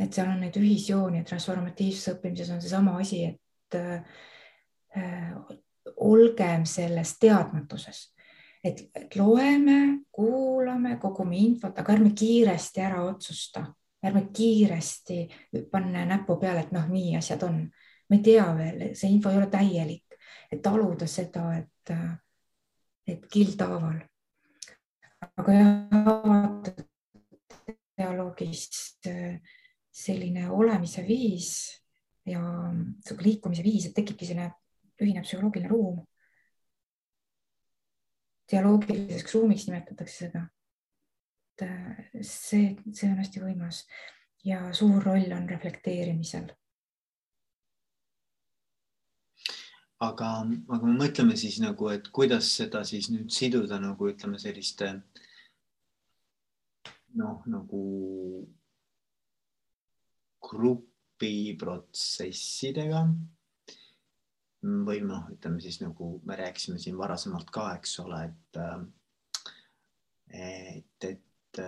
et seal on neid ühisjooni ja transformatiivses õppimises on seesama asi, et et äh, olgem selles teadmatuses, et, et loeme, kuulame, kogume infot, aga ärme kiiresti ära otsusta, ärme kiiresti panna näpu peale, et noh, nii asjad on. Me ei tea veel, see info ei ole täielik, et taluda seda, et, et kildhaaval. aga jah, dialoogis selline olemise viis ja liikumise viis, et tekibki selline ühine psühholoogiline ruum. dialoogiliseks ruumiks nimetatakse seda. et äh, see, see on hästi võimas ja suur roll on reflekteerimisel. Aga, aga mõtleme siis nagu, et kuidas seda siis nüüd siduda nagu ütleme selliste noh, nagu grupiprotsessidega. Või noh, ütleme siis nagu me rääkisime siin varasemalt ka, eks ole, et et, et,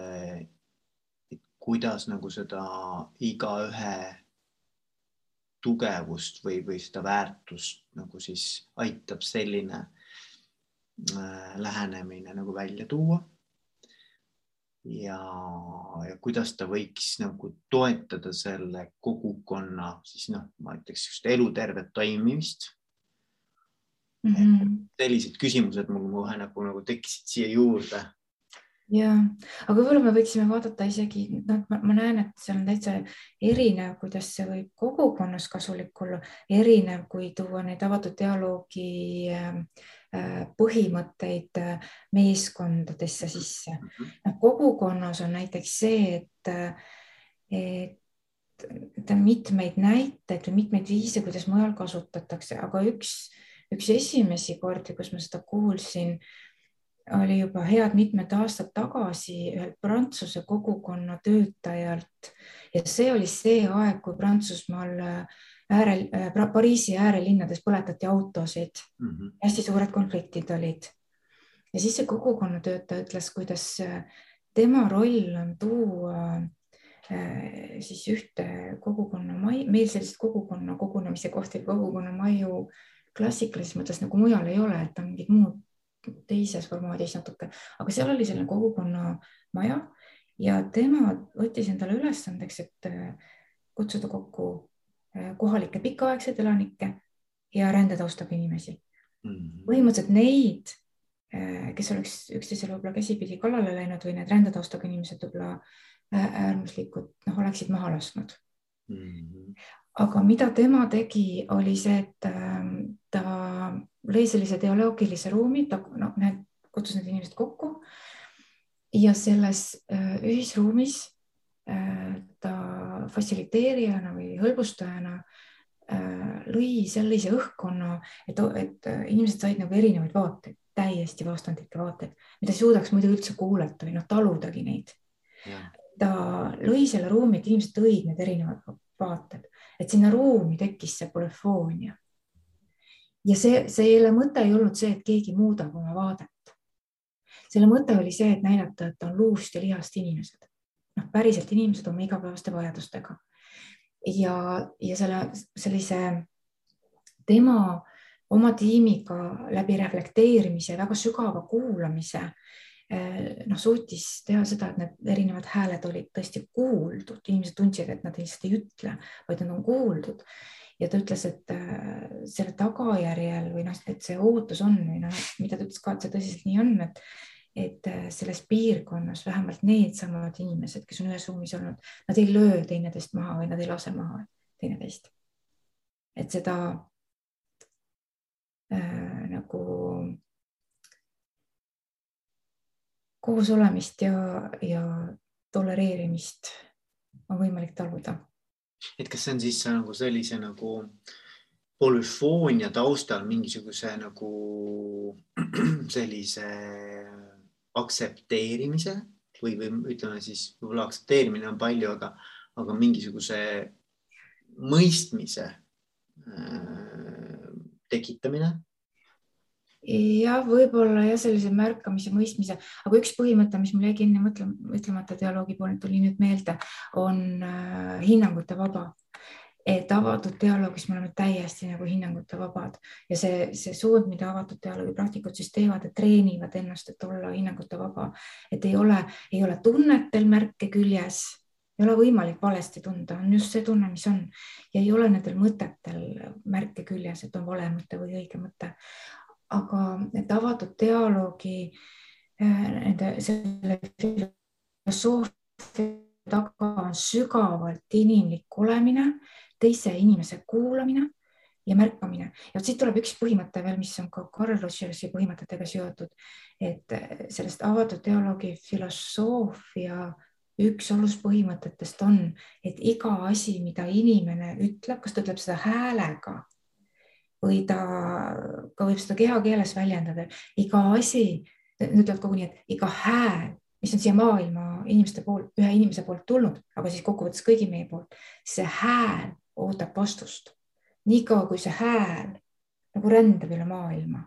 et kuidas nagu seda igaühe tugevust või, või seda väärtust nagu siis aitab selline äh, lähenemine nagu välja tuua. ja, ja kuidas ta võiks nagu toetada selle kogukonna siis noh, ma ütleks just elutervet toimimist mm. -hmm. sellised küsimused mul kohe nagu, nagu tekkisid siia juurde ja, aga võib-olla me võiksime vaadata isegi, noh, ma näen, et seal on täitsa erinev, kuidas see võib kogukonnas kasulik olla, erinev, kui tuua neid avatud dialoogi ähm, äh, põhimõtteid äh, meeskondadesse sisse. noh, kogukonnas on näiteks see, et, äh, et, et on mitmeid näiteid või mitmeid viise, kuidas mujal kasutatakse, aga üks, üks esimesi kordi, kus ma seda kuulsin oli juba head mitmed aastad tagasi ühelt Prantsuse kogukonna töötajalt ja see oli see aeg, kui Prantsusmaal äh, äärel, äh, Pariisi äärelinnades põletati autosid mm, -hmm. hästi suured konfliktid olid. ja siis see kogukonna töötaja ütles, kuidas äh, tema roll on tuua siis ühte kogukonna mai, meil sellist kogukonna kogunemise kohti, kogukonna maju klassikalises mõttes nagu mujal ei ole, et on mingid muud teises formaadis natuke, aga seal oli selline kogukonnamaja ja tema võttis endale ülesandeks, et äh, kutsuda kokku äh, kohalikke pikaaegseid elanikke ja rändetaustaga inimesi mm. -hmm. põhimõtteliselt neid, äh, kes oleks üksteisele võib-olla käsipidi kallale läinud või need rändetaustaga inimesed võib-olla äärmuslikud, noh, oleksid maha lasknud mm. -hmm aga mida tema tegi, oli see, et ähm, ta lõi sellise dialoogilise ruumi, ta noh, need kutsus need inimesed kokku ja selles äh, ühisruumis äh, ta fassiliteerijana või hõlbustajana äh, lõi sellise õhkkonna, et, et inimesed said nagu erinevaid vaateid, täiesti vastandlikke vaateid, mida ei suudaks muidu üldse kuulata või noh, taludagi neid. ta lõi selle ruumi, et inimesed tõid need erinevad vaated et sinna ruumi tekkis see polüfoonia. Ja see, selle mõte ei olnud see, et keegi muudab oma vaadet. selle mõte oli see, et näidata, et on luust ja lihast inimesed, noh, päriselt inimesed oma igapäevaste vajadustega. ja, ja selle, sellise tema oma tiimiga läbi reflekteerimise, väga sügava kuulamise Eh, noh, suutis teha seda, et need erinevad hääled olid tõesti kuuldud, inimesed tundsid, et nad lihtsalt ei ütle, vaid nad on kuuldud. Ja ta ütles, et eh, selle tagajärjel või noh, et see ootus on või noh, mida ta ütles ka, et see tõsiselt nii on, et et eh, selles piirkonnas vähemalt needsamad inimesed, kes on ühes ruumis olnud, nad ei löö teineteist maha või nad ei lase maha teineteist. et seda äh, nagu koos olemist ja, ja tolereerimist on võimalik taluda. Et kas see on siis nagu sellise nagu polüfoonia taustal mingisuguse nagu sellise aktsepteerimise või, või ütleme siis võib-olla aktsepteerimine on palju, aga, aga mingisuguse mõistmise äh, tekitamine jah, võib-olla jah, sellise märkamise, mõistmise, aga üks põhimõte, mis mul jäigi enne mõtlema, ütlemata dialoogi poolelt tuli nüüd meelde, on äh, hinnangute vaba. et avatud dialoogis me oleme täiesti nagu hinnangute vabad. Ja see, see suund, mida avatud dialoogi praktikud siis teevad, et treenivad ennast, et olla hinnangute vaba, et ei ole, ei ole tunnetel märke küljes. Ei ole võimalik valesti tunda, on just see tunne, mis on. Ja ei ole nendel mõtetel märke küljes, et on vale mõte või õige mõte aga et avatud dialoogi äh, nende selle filosoofia taga on sügavalt inimlik olemine, teise inimese kuulamine ja märkamine. Ja siit tuleb üks põhimõte veel, mis on ka Carl Rogersi põhimõtetega seotud, et sellest avatud dialoogi filosoofia üks aluspõhimõtetest on, et iga asi, mida inimene ütleb, kas ta ütleb seda häälega või ta ka võib seda kehakeeles väljendada, iga asi, nad ütlevad koguni, et iga hääl, mis on siia maailma inimeste poolt, ühe inimese poolt tulnud, aga siis kokkuvõttes kõigi meie poolt, see hääl ootab vastust. niikaua kui see hääl nagu rändab üle maailma,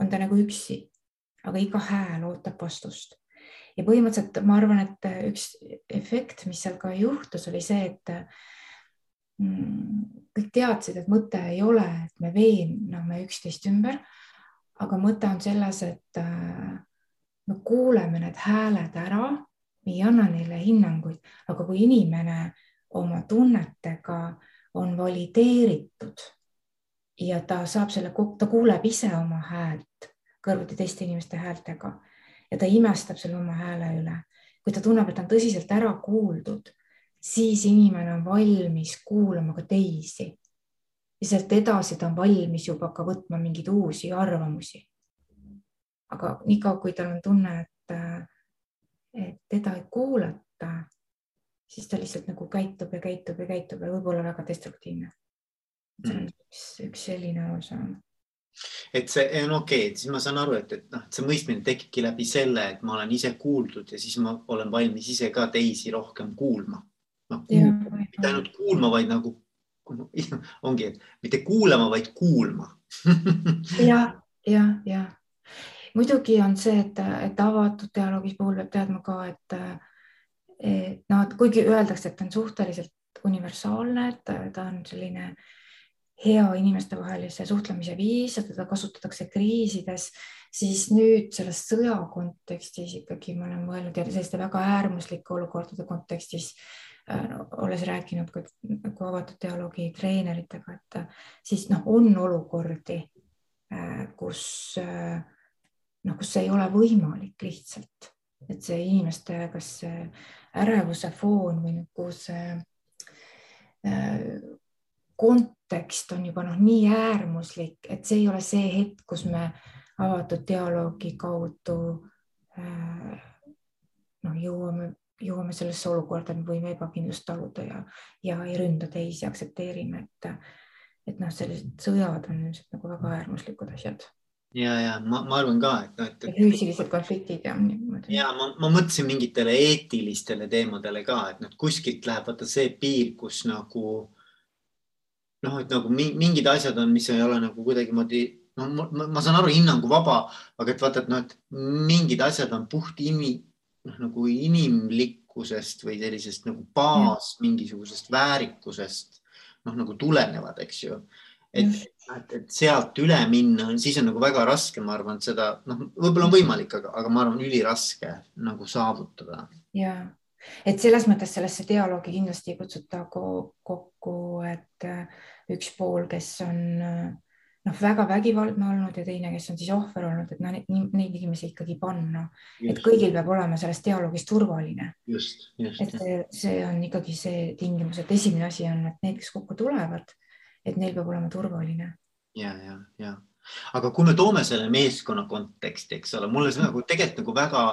on ta nagu üksi, aga iga hääl ootab vastust ja põhimõtteliselt ma arvan, et üks efekt, mis seal ka juhtus, oli see, et kõik teadsid, et mõte ei ole, et me veename üksteist ümber, aga mõte on selles, et äh, me kuuleme need hääled ära, me ei anna neile hinnanguid, aga kui inimene oma tunnetega on valideeritud ja ta saab selle, ta kuuleb ise oma häält kõrvuti teiste inimeste häältega ja ta imestab selle oma hääle üle. kui ta tunneb, et ta on tõsiselt ära kuuldud, siis inimene on valmis kuulama ka teisi. ja sealt edasi ta on valmis juba ka võtma mingeid uusi arvamusi. aga niikaua, kui tal on tunne, et, et teda ei kuulata, siis ta lihtsalt nagu käitub ja käitub ja käitub ja võib olla väga destruktiivne. see on mm. üks, üks selline arusaam et see on okei okay,, siis ma saan aru, et, et noh, et see mõistmine tekibki läbi selle, et ma olen ise kuuldud ja siis ma olen valmis ise ka teisi rohkem kuulma. Noh, mitte ainult kuulma, vaid nagu ongi, et mitte kuulama, vaid kuulma. Ja, ja, ja muidugi on see, et, et avatud dialoogis puhul peab teadma ka, et, et noh, kuigi öeldakse, et on suhteliselt universaalne, et ta on selline hea inimestevahelise suhtlemise viis ja teda kasutatakse kriisides, siis nüüd selles sõja kontekstis ikkagi ma olen mõelnud ja selliste väga äärmuslike olukordade kontekstis olles rääkinud ka nagu avatud dialoogi treeneritega, et äh, siis noh, on olukordi äh,, kus äh, noh, kus ei ole võimalik lihtsalt, et see inimeste, kas ärevuse foon või nagu see äh, kontekst on juba noh, nii äärmuslik, et see ei ole see hetk, kus me avatud dialoogi kaudu äh, noh, jõuame, jõuame sellesse olukorda, et me võime ebakindlust taluda ja, ja ei ründa teisi, aktsepteerime, et, et noh, sellised sõjad on ilmselt nagu väga äärmuslikud asjad ja, ja ma, ma arvan ka, et noh, et, füüsilised konfliktid ja niimoodi. ja ma, ma mõtlesin mingitele eetilistele teemadele ka, et noh, kuskilt läheb vaata see piir, kus nagu noh, et nagu mingid asjad on, mis ei ole nagu kuidagimoodi, no ma, ma saan aru, hinnanguvaba, aga et vaata, et noh, et mingid asjad on puht imi, noh nagu inimlikkusest või sellisest nagu baas mingisugusest väärikusest noh, nagu tulenevad, eks ju. et, et, et sealt üle minna, siis on nagu väga raske, ma arvan, seda noh, võib-olla on võimalik, aga, aga ma arvan, üliraske nagu saavutada. ja et selles mõttes sellesse dialoogi kindlasti ei kutsuta kokku, et äh, üks pool, kes on äh, noh, väga vägivaldne olnud ja teine, kes on siis ohver olnud, et noh, neid inimesi ikkagi panna, et kõigil peab olema selles dialoogis turvaline. just, just. et see, see on ikkagi see tingimus, et esimene asi on, et need, kes kokku tulevad, et neil peab olema turvaline. ja, ja, ja aga kui me toome selle meeskonna konteksti, eks ole, mulle see nagu tegelikult nagu väga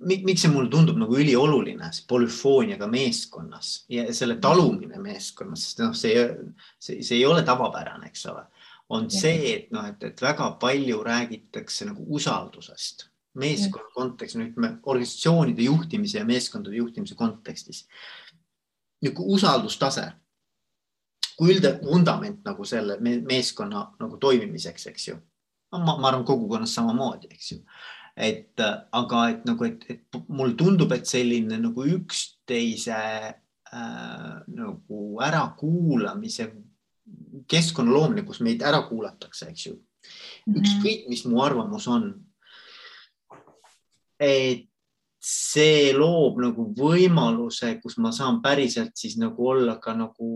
miks see mulle tundub nagu ülioluline, see polüfooniaga meeskonnas ja selle talumine meeskonnas, sest noh, see, see, see ei ole tavapärane, eks ole, on see, et noh, et, et väga palju räägitakse nagu usaldusest meeskonna kontekstis, no ütleme organisatsioonide juhtimise ja meeskondade juhtimise kontekstis. niisugune usaldustase kui üldine vundament nagu selle meeskonna nagu toimimiseks, eks ju. ma, ma arvan, kogukonnas samamoodi, eks ju et aga et nagu, et, et mulle tundub, et selline nagu üksteise äh, nagu ärakuulamise keskkonna loomine, kus meid ära kuulatakse, eks ju. Mhm. ükskõik, mis mu arvamus on. et see loob nagu võimaluse, kus ma saan päriselt siis nagu olla ka nagu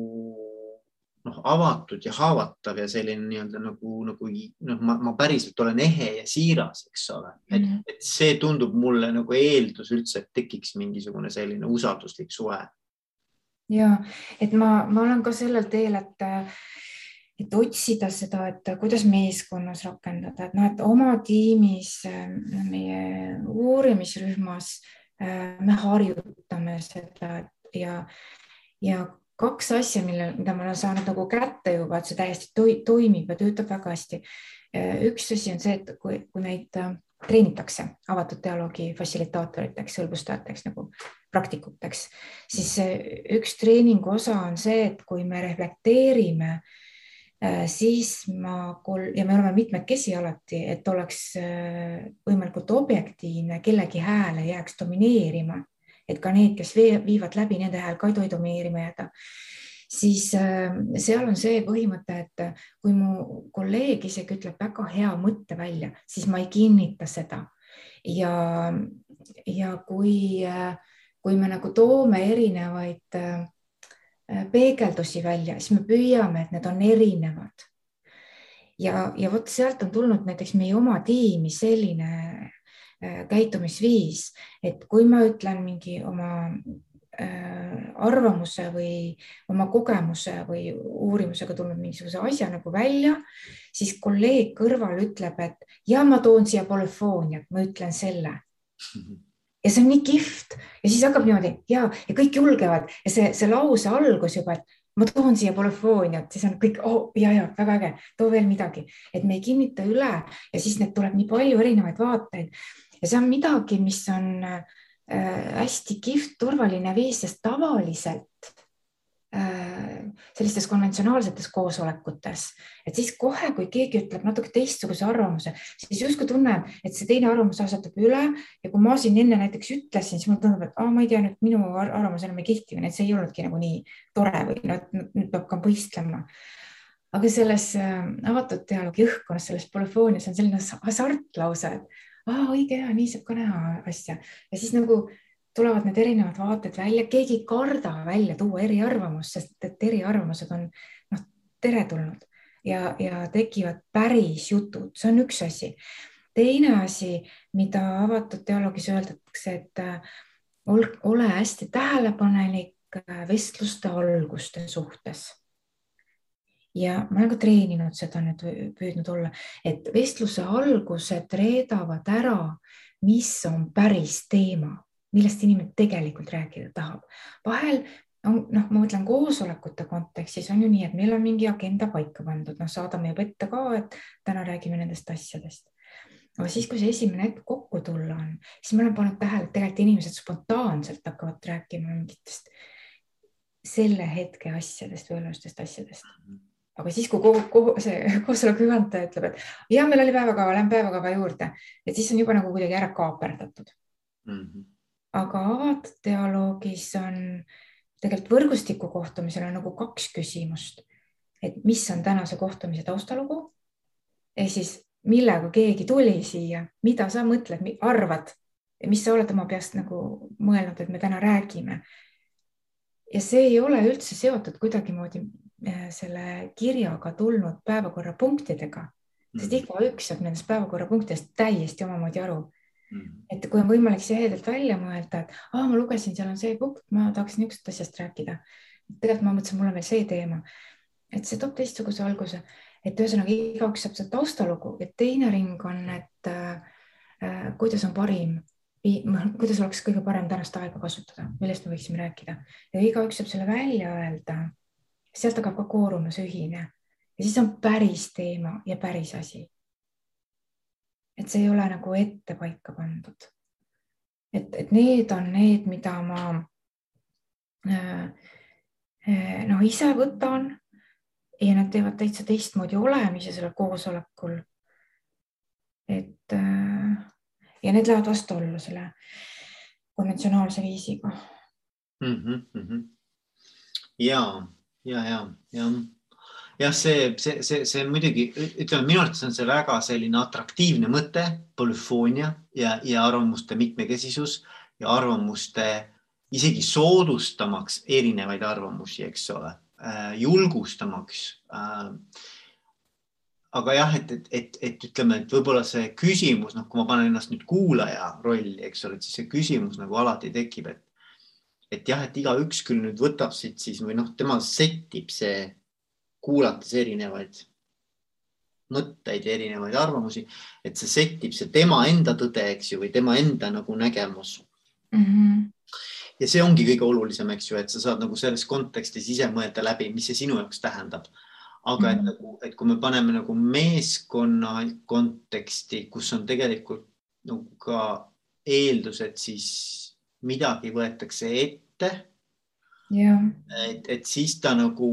noh, avatud ja haavatav ja selline nii-öelda nagu, nagu noh, ma, ma päriselt olen ehe ja siiras, eks ole, et mm, -hmm. et see tundub mulle nagu eeldus üldse, et tekiks mingisugune selline usalduslik suhe. ja et ma, ma olen ka sellel teel, et, et otsida seda, et kuidas meeskonnas rakendada, et noh, et oma tiimis, meie uurimisrühmas me harjutame seda ja ja kaks asja, mille, mida ma olen saanud nagu kätte juba, et see täiesti toi, toimib ja töötab väga hästi. üks asi on see, et kui, kui meid äh, treenitakse avatud dialoogi fassilitaatoriteks, hõlbustajateks nagu praktikuteks, siis üks treeningu osa on see, et kui me reflekteerime äh, siis ma kol- ja me oleme mitmekesi alati, et oleks äh, võimalikult objektiivne, kellegi hääl ei jääks domineerima, et ka need, kes viivad läbi, nende hääl ka ei tohi domineerima jääda siis äh, seal on see põhimõte, et kui mu kolleeg isegi ütleb väga hea mõtte välja, siis ma ei kinnita seda. ja, ja kui, äh, kui me nagu toome erinevaid äh, peegeldusi välja, siis me püüame, et need on erinevad. ja, ja vot sealt on tulnud näiteks meie oma tiimi selline käitumisviis, et kui ma ütlen mingi oma Äh, arvamuse või oma kogemuse või uurimusega tulnud mingisuguse asja nagu välja, siis kolleeg kõrval ütleb, et ja ma toon siia polüfooniat, ma ütlen selle. ja see on nii kihvt. Ja siis hakkab niimoodi ja, ja kõik julgevad. Ja see, see lause algus juba, et ma toon siia polüfooniat, siis on kõik oh, ja, ja väga äge, too veel midagi, et me ei kinnita üle ja siis need tuleb nii palju erinevaid vaateid ja see on midagi, mis on äh, hästi kihvt, turvaline viis, sest tavaliselt äh, sellistes konventsionaalsetes koosolekutes, et siis kohe, kui keegi ütleb natuke teistsuguse arvamuse, siis justkui tunneb, et see teine arvamus asetab üle ja kui ma siin enne näiteks ütlesin, siis mulle tundub, et aa, ma ei tea nüüd minu arvamus enam ei kehti või et see ei olnudki nagu nii tore või no nüüd peab ka võistlema. aga selles äh, avatud dialoogi õhkkonnas, selles polüfoonias on selline hasart lausa, et õige ja nii saab ka näha asja. Ja siis nagu tulevad need erinevad vaated välja, keegi ei karda välja tuua eriarvamust, sest et eriarvamused on noh, teretulnud. Ja, ja tekivad päris jutud, see on üks asi. teine asi, mida avatud dialoogis öeldakse, et äh, ole hästi tähelepanelik äh, vestluste alguste suhtes ja ma olen ka treeninud seda nüüd, püüdnud olla, et vestluse algused reedavad ära, mis on päris teema, millest inimene tegelikult rääkida tahab. vahel on noh, ma mõtlen koosolekute kontekstis on ju nii, et meil on mingi agenda paika pandud, noh, saadame juba ette ka, et täna räägime nendest asjadest. aga siis, kui see esimene hetk kokku tulla on, siis ma olen pannud tähele, et tegelikult inimesed spontaanselt hakkavad rääkima mingitest selle hetke asjadest või olulistest asjadest mm. -hmm aga siis, kui kogu, kogu see koosoleku juhataja ütleb, et ja meil oli päevakava, lähme päevakava juurde, et siis on juba nagu kuidagi ära kaaperdatud mm. -hmm. aga avatud dialoogis on tegelikult võrgustiku kohtumisel on nagu kaks küsimust, et mis on tänase kohtumise taustalugu ehk siis millega keegi tuli siia, mida sa mõtled, arvad, mis sa oled oma peast nagu mõelnud, et me täna räägime. ja see ei ole üldse seotud kuidagimoodi selle kirjaga tulnud päevakorrapunktidega, sest mm. igaüks saab nendest päevakorrapunktidest täiesti omamoodi aru. Mm.. et kui on võimalik see ehedalt välja mõelda, et aa, ma lugesin, seal on see punkt, ma tahaksin niisugusest asjast rääkida. tegelikult ma mõtlesin, mul on veel see teema, et see toob teistsuguse alguse, et ühesõnaga igaüks saab seda taustalugu ja teine ring on, et äh, äh kuidas on parim kuidas oleks kõige parem tänast aega kasutada, millest me võiksime rääkida. Ja igaüks saab selle välja öelda sealt hakkab ka kooruma see ühine ja siis on päris teema ja päris asi. et see ei ole nagu ette paika pandud. et, et need on need, mida ma äh, äh, noh, ise võtan ja nad teevad täitsa teistmoodi olemise sellel koosolekul. et äh, ja need lähevad vastuollu selle konventsionaalse viisiga mm -hmm. ja ja, ja, ja jah, see, see, see, see muidugi ütleme, minu arvates on see väga selline atraktiivne mõte, polüfoonia ja, ja arvamuste mitmekesisus ja arvamuste isegi soodustamaks erinevaid arvamusi, eks ole äh,, julgustamaks äh, aga jah, et, et, et, et ütleme, et võib-olla see küsimus, noh, kui ma panen ennast nüüd kuulaja rolli, eks ole, et siis see küsimus nagu alati tekib, et et jah, et igaüks küll nüüd võtab siit siis või noh, tema sättib see, kuulates erinevaid mõtteid ja erinevaid arvamusi, et see sättib see tema enda tõde, eks ju, või tema enda nagu nägemus mm. -hmm. ja see ongi kõige olulisem, eks ju, et sa saad nagu selles kontekstis ise mõelda läbi, mis see sinu jaoks tähendab. aga et nagu, et kui me paneme nagu meeskonna konteksti, kus on tegelikult nagu ka eeldused, siis midagi võetakse ette et, et siis ta nagu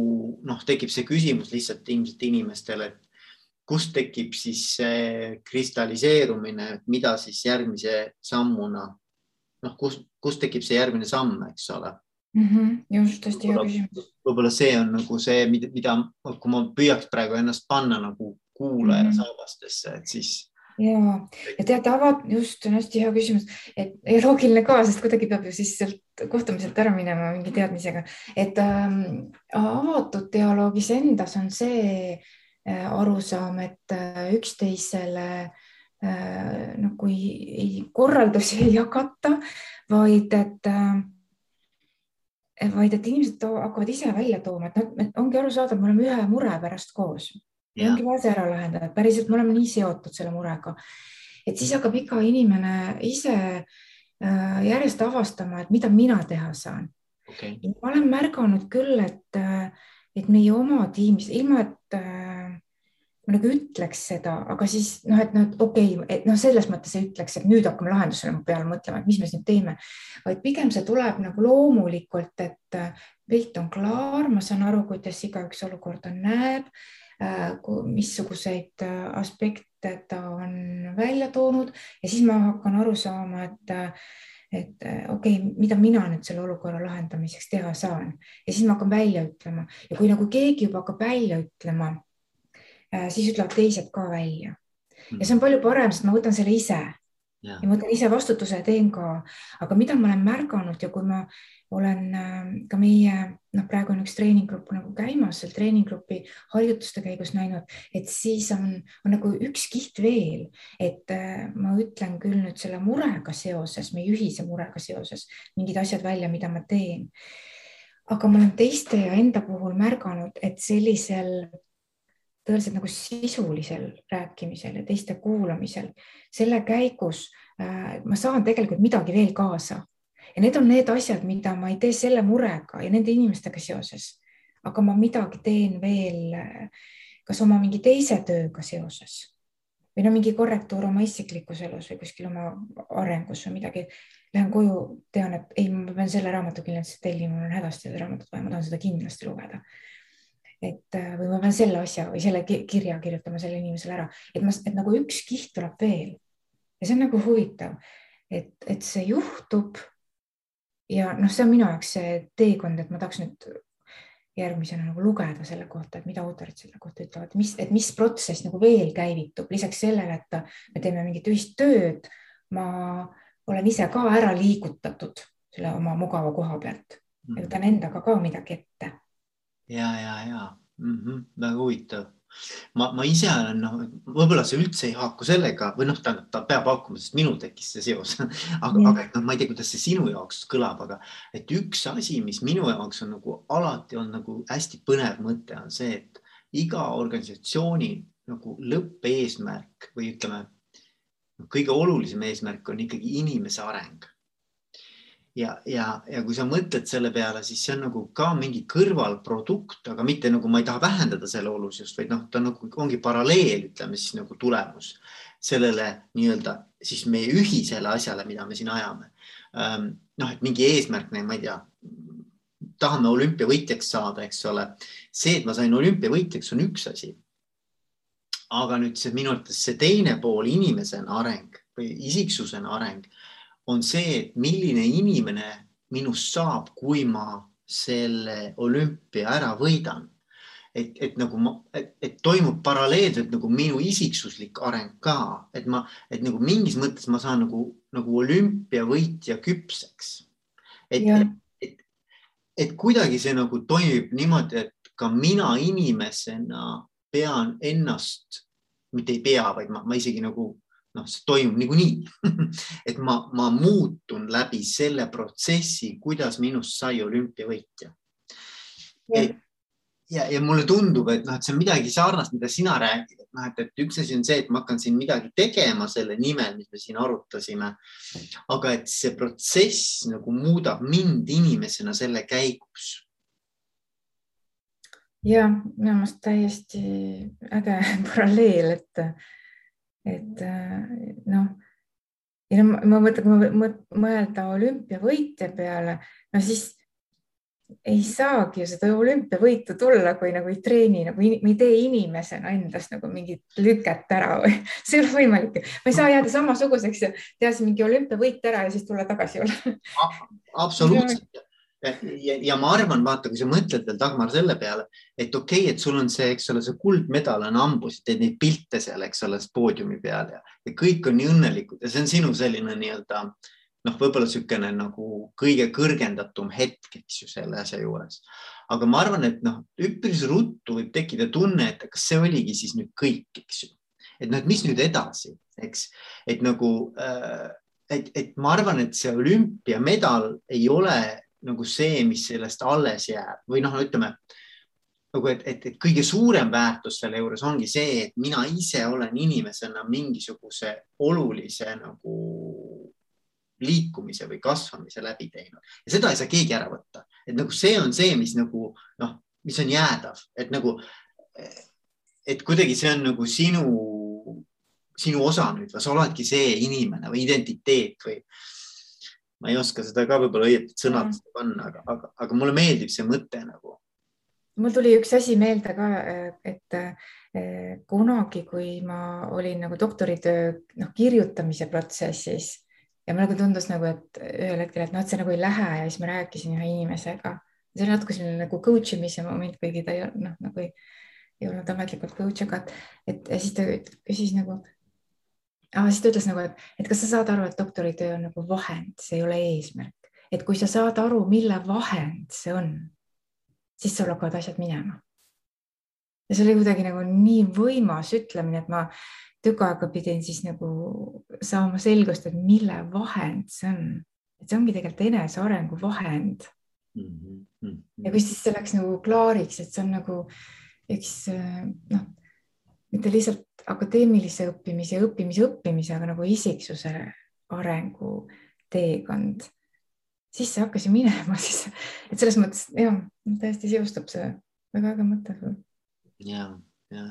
noh, tekib see küsimus lihtsalt ilmselt inimestel, et kust tekib siis see kristalliseerumine, mida siis järgmise sammuna noh, kus, kust tekib see järgmine samm, eks ole mm. -hmm. just, hästi hea küsimus. võib-olla see on nagu see, mida, mida, kui ma püüaks praegu ennast panna nagu kuulaja mm -hmm. saabastesse, et siis ja, ja teate, avad, just on hästi hea küsimus, et ja loogiline ka, sest kuidagi peab ju siis sealt kohtumiselt ära minema mingi teadmisega, et ähm, avatud dialoogis endas on see äh, arusaam, et äh, üksteisele äh, noh, kui ei, korraldusi ei jagata, vaid et äh, vaid et inimesed hakkavad ise välja tooma, et noh, ongi arusaadav, me oleme ühe mure pärast koos ja. Ongi vaja see ära lahendada, päriselt me oleme nii seotud selle murega, et siis hakkab iga inimene ise äh, järjest avastama, et mida mina teha saan. Okay.. ma olen märganud küll, et, äh, et meie oma tiimis, ilma et äh, ma nagu ütleks seda, aga siis noh, et noh, et okei okay,, et noh, selles mõttes ei ütleks, et nüüd hakkame lahendusele peale mõtlema, et mis me siis nüüd teeme, vaid pigem see tuleb nagu loomulikult, et pilt on klaar, ma saan aru, kuidas igaüks olukorda näeb. Äh, missuguseid äh, aspekte ta on välja toonud. Ja siis ma hakkan aru saama, et äh, et okei okay,, mida mina nüüd selle olukorra lahendamiseks teha saan. Ja siis ma hakkan välja ütlema. Ja kui nagu keegi juba hakkab välja ütlema, siis ütlevad teised ka välja. Ja see on palju parem, sest ma võtan selle ise ja, ja ma võtan ise vastutuse ja teen ka, aga mida ma olen märganud ja kui ma olen ähm, ka meie, noh, praegu on üks treeninggrupp nagu käimas, seal treeninggrupi harjutuste käigus näinud, et siis on, on nagu üks kiht veel, et äh, ma ütlen küll nüüd selle murega seoses, meie ühise murega seoses mingid asjad välja, mida ma teen. aga ma olen teiste ja enda puhul märganud, et sellisel tõeliselt nagu sisulisel rääkimisel ja teiste kuulamisel, selle käigus äh, ma saan tegelikult midagi veel kaasa ja need on need asjad, mida ma ei tee selle murega ja nende inimestega seoses, aga ma midagi teen veel, kas oma mingi teise tööga seoses või no mingi korrektuur oma isiklikus elus või kuskil oma arengus või midagi. Lähen koju, tean, et ei, ma pean selle raamatu kindlasti tellima, mul on hädasti seda raamatut vaja, ma tahan seda kindlasti lugeda. Et või ma pean selle asja või selle kirja kirjutama sellele inimesele ära, et ma, et nagu üks kiht tuleb veel. Ja see on nagu huvitav, et, et see juhtub. Ja noh, see on minu jaoks see teekond, et ma tahaks nüüd järgmisena nagu lugeda selle kohta, et mida autorid selle kohta ütlevad, mis, et mis protsess nagu veel käivitub. Lisaks sellele, et me teeme mingit ühist tööd. ma olen ise ka ära liigutatud selle oma mugava koha pealt. Ja võtan endaga ka midagi ette. Ja, ja, ja mm -hmm. väga huvitav ma, ma ise olen noh, võib-olla see üldse ei haaku sellega või noh, tähendab, ta peab haakuma, sest minul tekkis see seos aga mm., aga noh, ma ei tea, kuidas see sinu jaoks kõlab, aga et üks asi, mis minu jaoks on nagu alati on nagu hästi põnev mõte, on see, et iga organisatsiooni nagu lõppeesmärk või ütleme, kõige olulisem eesmärk on ikkagi inimese areng ja, ja, ja kui sa mõtled selle peale, siis see on nagu ka mingi kõrvalprodukt, aga mitte nagu ma ei taha vähendada selle olulisust, vaid noh, ta nagu ongi paralleel, ütleme siis nagu tulemus sellele nii-öelda siis meie ühisele asjale, mida me siin ajame. Ehm, noh, et mingi eesmärk, ma ei tea, tahame olümpiavõitjaks saada, eks ole. see, et ma sain olümpiavõitjaks, on üks asi. aga nüüd see minu arvates see teine pool, inimesena areng või isiksusena areng on see, et milline inimene minust saab, kui ma selle olümpia ära võidan. et, et nagu ma, et, et toimub paralleelselt nagu minu isiksuslik areng ka, et ma, et nagu mingis mõttes ma saan nagu, nagu olümpiavõitja küpseks. et, et, et, et kuidagi see nagu toimib niimoodi, et ka mina inimesena pean ennast, mitte ei pea, vaid ma, ma isegi nagu noh, see toimub niikuinii et ma, ma muutun läbi selle protsessi, kuidas minust sai olümpiavõitja. ja, ja mulle tundub, et noh, et see on midagi sarnast, mida sina räägid, noh, et, et üks asi on see, et ma hakkan siin midagi tegema selle nimel, mis me siin arutasime. aga et see protsess nagu muudab mind inimesena selle käigus. ja minu meelest täiesti äge paralleel, et, et noh ja no ma mõtlen, kui mõelda olümpiavõitja peale, no siis ei saagi ju seda olümpiavõitu tulla, kui nagu ei treeni nagu, me ei tee inimesena endast nagu mingit lüket ära või see ei ole võimalik. ma ei saa jääda samasuguseks ja teha siin mingi olümpiavõit ära ja siis tulla tagasi olla. absoluutselt ja, ja, ja ma arvan, vaata, kui sa mõtled veel Dagmar selle peale, et okei okay,, et sul on see, eks ole, see kuldmedal on hambus, teed neid pilte seal, eks ole, poodiumi peal ja, ja kõik on nii õnnelikud ja see on sinu selline nii-öelda noh, võib-olla niisugune nagu kõige kõrgendatum hetk, eks ju, selle asja juures. aga ma arvan, et noh, üpris ruttu võib tekkida tunne, et kas see oligi siis nüüd kõik, eks ju. et noh, et mis nüüd edasi, eks, et nagu äh,, et, et ma arvan, et see olümpiamedal ei ole nagu see, mis sellest alles jääb. või noh, ütleme nagu, et, et, et kõige suurem väärtus selle juures ongi see, et mina ise olen inimesena mingisuguse olulise nagu liikumise või kasvamise läbi teinud. Ja seda ei saa keegi ära võtta, et nagu see on see, mis nagu noh, mis on jäädav, et nagu, et kuidagi see on nagu sinu, sinu osa nüüd või sa oledki see inimene või identiteet või ma ei oska seda ka võib-olla õieti sõnadesse panna, aga, aga, aga mulle meeldib see mõte nagu. mul tuli üks asi meelde ka, et eh, kunagi, kui ma olin nagu doktoritöö noh, kirjutamise protsessis ja mulle tundus nagu, et ühel hetkel, et noh, et see nagu ei lähe ja siis ma rääkisin ühe inimesega, see oli natuke selline nagu coach imise moment, kuigi ta ei noh, nagu ei, ei olnud ametlikult coach, aga et, et ja siis ta küsis nagu ah,, siis ta ütles nagu, et, et kas sa saad aru, et doktoritöö on nagu vahend, see ei ole eesmärk, et kui sa saad aru, mille vahend see on, siis sul hakkavad asjad minema. ja see oli kuidagi nagu nii võimas ütlemine, et ma tükk aega pidin siis nagu saama selgust, et mille vahend see on, et see ongi tegelikult enesearengu vahend mm. -hmm. ja kui siis see läks nagu klaariks, et see on nagu üks noh, mitte lihtsalt akadeemilise õppimise ja õppimise õppimise, aga nagu isiksuse arengu teekond, siis see hakkas ju minema, siis et selles mõttes jah, täiesti seostub see väga äge mõte. ja ja,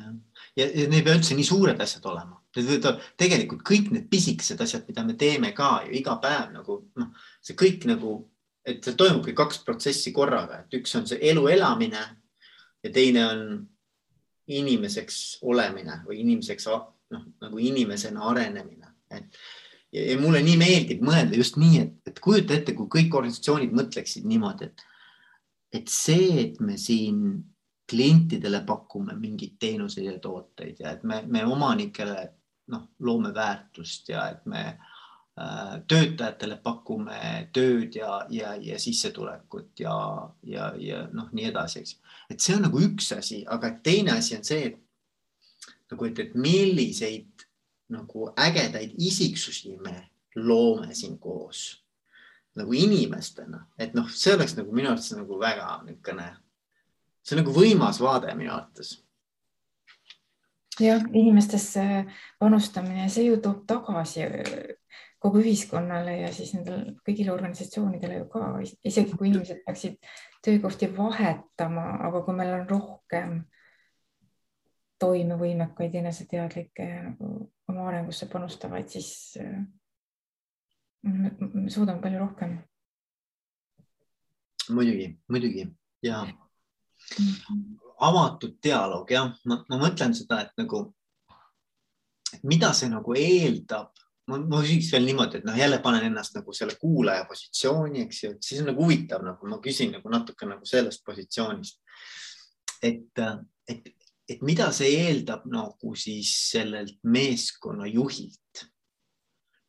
ja, ja need ei pea üldse nii suured asjad olema, need võivad tegelikult kõik need pisikesed asjad, mida me teeme ka ju iga päev nagu noh, see kõik nagu, et seal toimubki kaks protsessi korraga, et üks on see elu elamine ja teine on inimeseks olemine või inimeseks noh, nagu inimesena arenemine, et ja, ja mulle nii meeldib mõelda just nii, et, et kujuta ette, kui kõik organisatsioonid mõtleksid niimoodi, et, et see, et me siin klientidele pakume mingeid teenuseid ja tooteid ja et me, me omanikele noh, loome väärtust ja et me äh, töötajatele pakume tööd ja, ja, ja sissetulekut ja, ja, ja noh, nii edasi, eks. et see on nagu üks asi, aga teine asi on see, et nagu, et, et milliseid nagu ägedaid isiksusi me loome siin koos nagu inimestena, et noh, see oleks nagu minu arvates nagu väga niisugune see on nagu võimas vaade minu arvates. jah, inimestesse panustamine, see ju toob tagasi kogu ühiskonnale ja siis nendele kõigile organisatsioonidele ju ka, isegi kui inimesed peaksid töökohti vahetama, aga kui meil on rohkem toimevõimekaid, eneseteadlikke ja nagu oma arengusse panustavaid, siis äh, me suudame palju rohkem. muidugi, muidugi ja avatud dialoog, jah, ma mõtlen seda, et nagu, et mida see nagu eeldab ma, ma küsiks veel niimoodi, et noh, jälle panen ennast nagu selle kuulaja positsiooni, eks ju, et siis on nagu huvitav, nagu ma küsin nagu natuke nagu sellest positsioonist. et, et, et mida see eeldab nagu siis sellelt meeskonnajuhilt.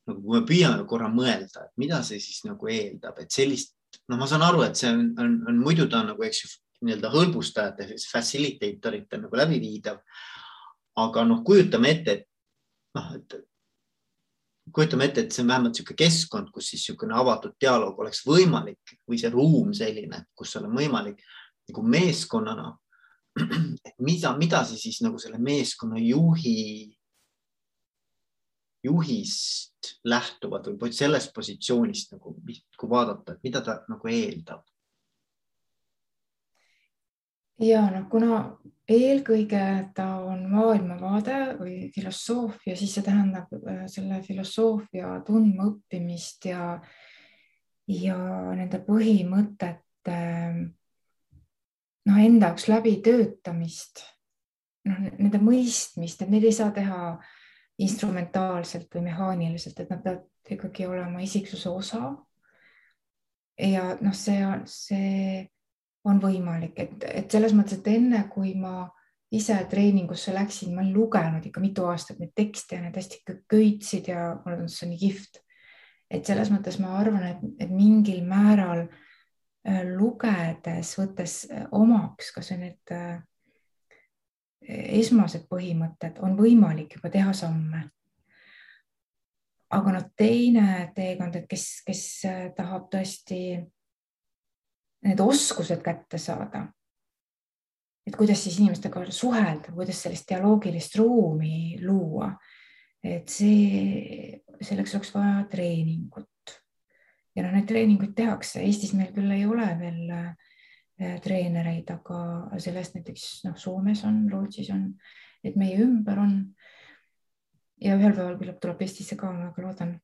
nagu kui me püüame korra mõelda, et mida see siis nagu eeldab, et sellist, no ma saan aru, et see on, on, on muidu ta on nagu, eks ju, nii-öelda hõlbustajate, facilitator ite nagu läbiviidav. aga noh, kujutame ette, et noh, et kujutame ette, et see on vähemalt niisugune keskkond, kus siis niisugune avatud dialoog oleks võimalik või see ruum selline, kus on võimalik nagu meeskonnana mida, mida see siis nagu selle meeskonna juhi, juhist lähtuvalt või sellest positsioonist nagu, kui vaadata, et mida ta nagu eeldab? Ja noh, kuna eelkõige ta on maailmavaade või filosoofia, siis see tähendab äh, selle filosoofia tundmaõppimist ja, ja nende põhimõtete noh, enda jaoks läbitöötamist, noh, nende mõistmist, et neid ei saa teha instrumentaalselt või mehaaniliselt, et nad peavad ikkagi olema isiksuse osa. ja noh, see on, see on võimalik, et, et selles mõttes, et enne kui ma ise treeningusse läksin, ma olen lugenud ikka mitu aastat neid tekste ja need hästi köitsid ja mulle tundus see nii kihvt. et selles mõttes ma arvan, et, et mingil määral äh, lugedes, võttes äh, omaks kasvõi need äh, esmased põhimõtted, on võimalik juba teha samme. aga noh, teine teekond, et kes, kes tahab tõesti need oskused kätte saada. et kuidas siis inimestega suhelda, kuidas sellist dialoogilist ruumi luua. et see, selleks oleks vaja treeningut. ja noh, neid treeninguid tehakse, Eestis meil küll ei ole veel äh, treenereid, aga sellest näiteks noh, Soomes on, Rootsis on, et meie ümber on. ja ühel päeval küllap tuleb Eestisse ka, ma väga loodan.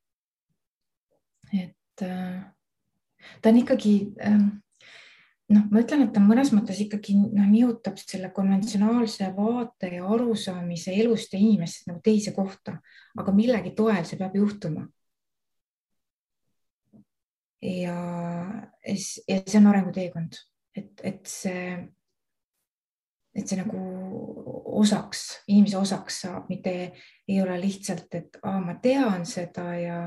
et äh, ta on ikkagi äh, noh, ma ütlen, et ta mõnes mõttes ikkagi noh, nihutab selle konventsionaalse vaate ja arusaamise elust ja inimesest nagu teise kohta, aga millegi toel see peab juhtuma. ja, ja see on arenguteekond, et, et see, et see nagu osaks, inimese osaks saab, mitte ei ole lihtsalt, et aa, ma tean seda ja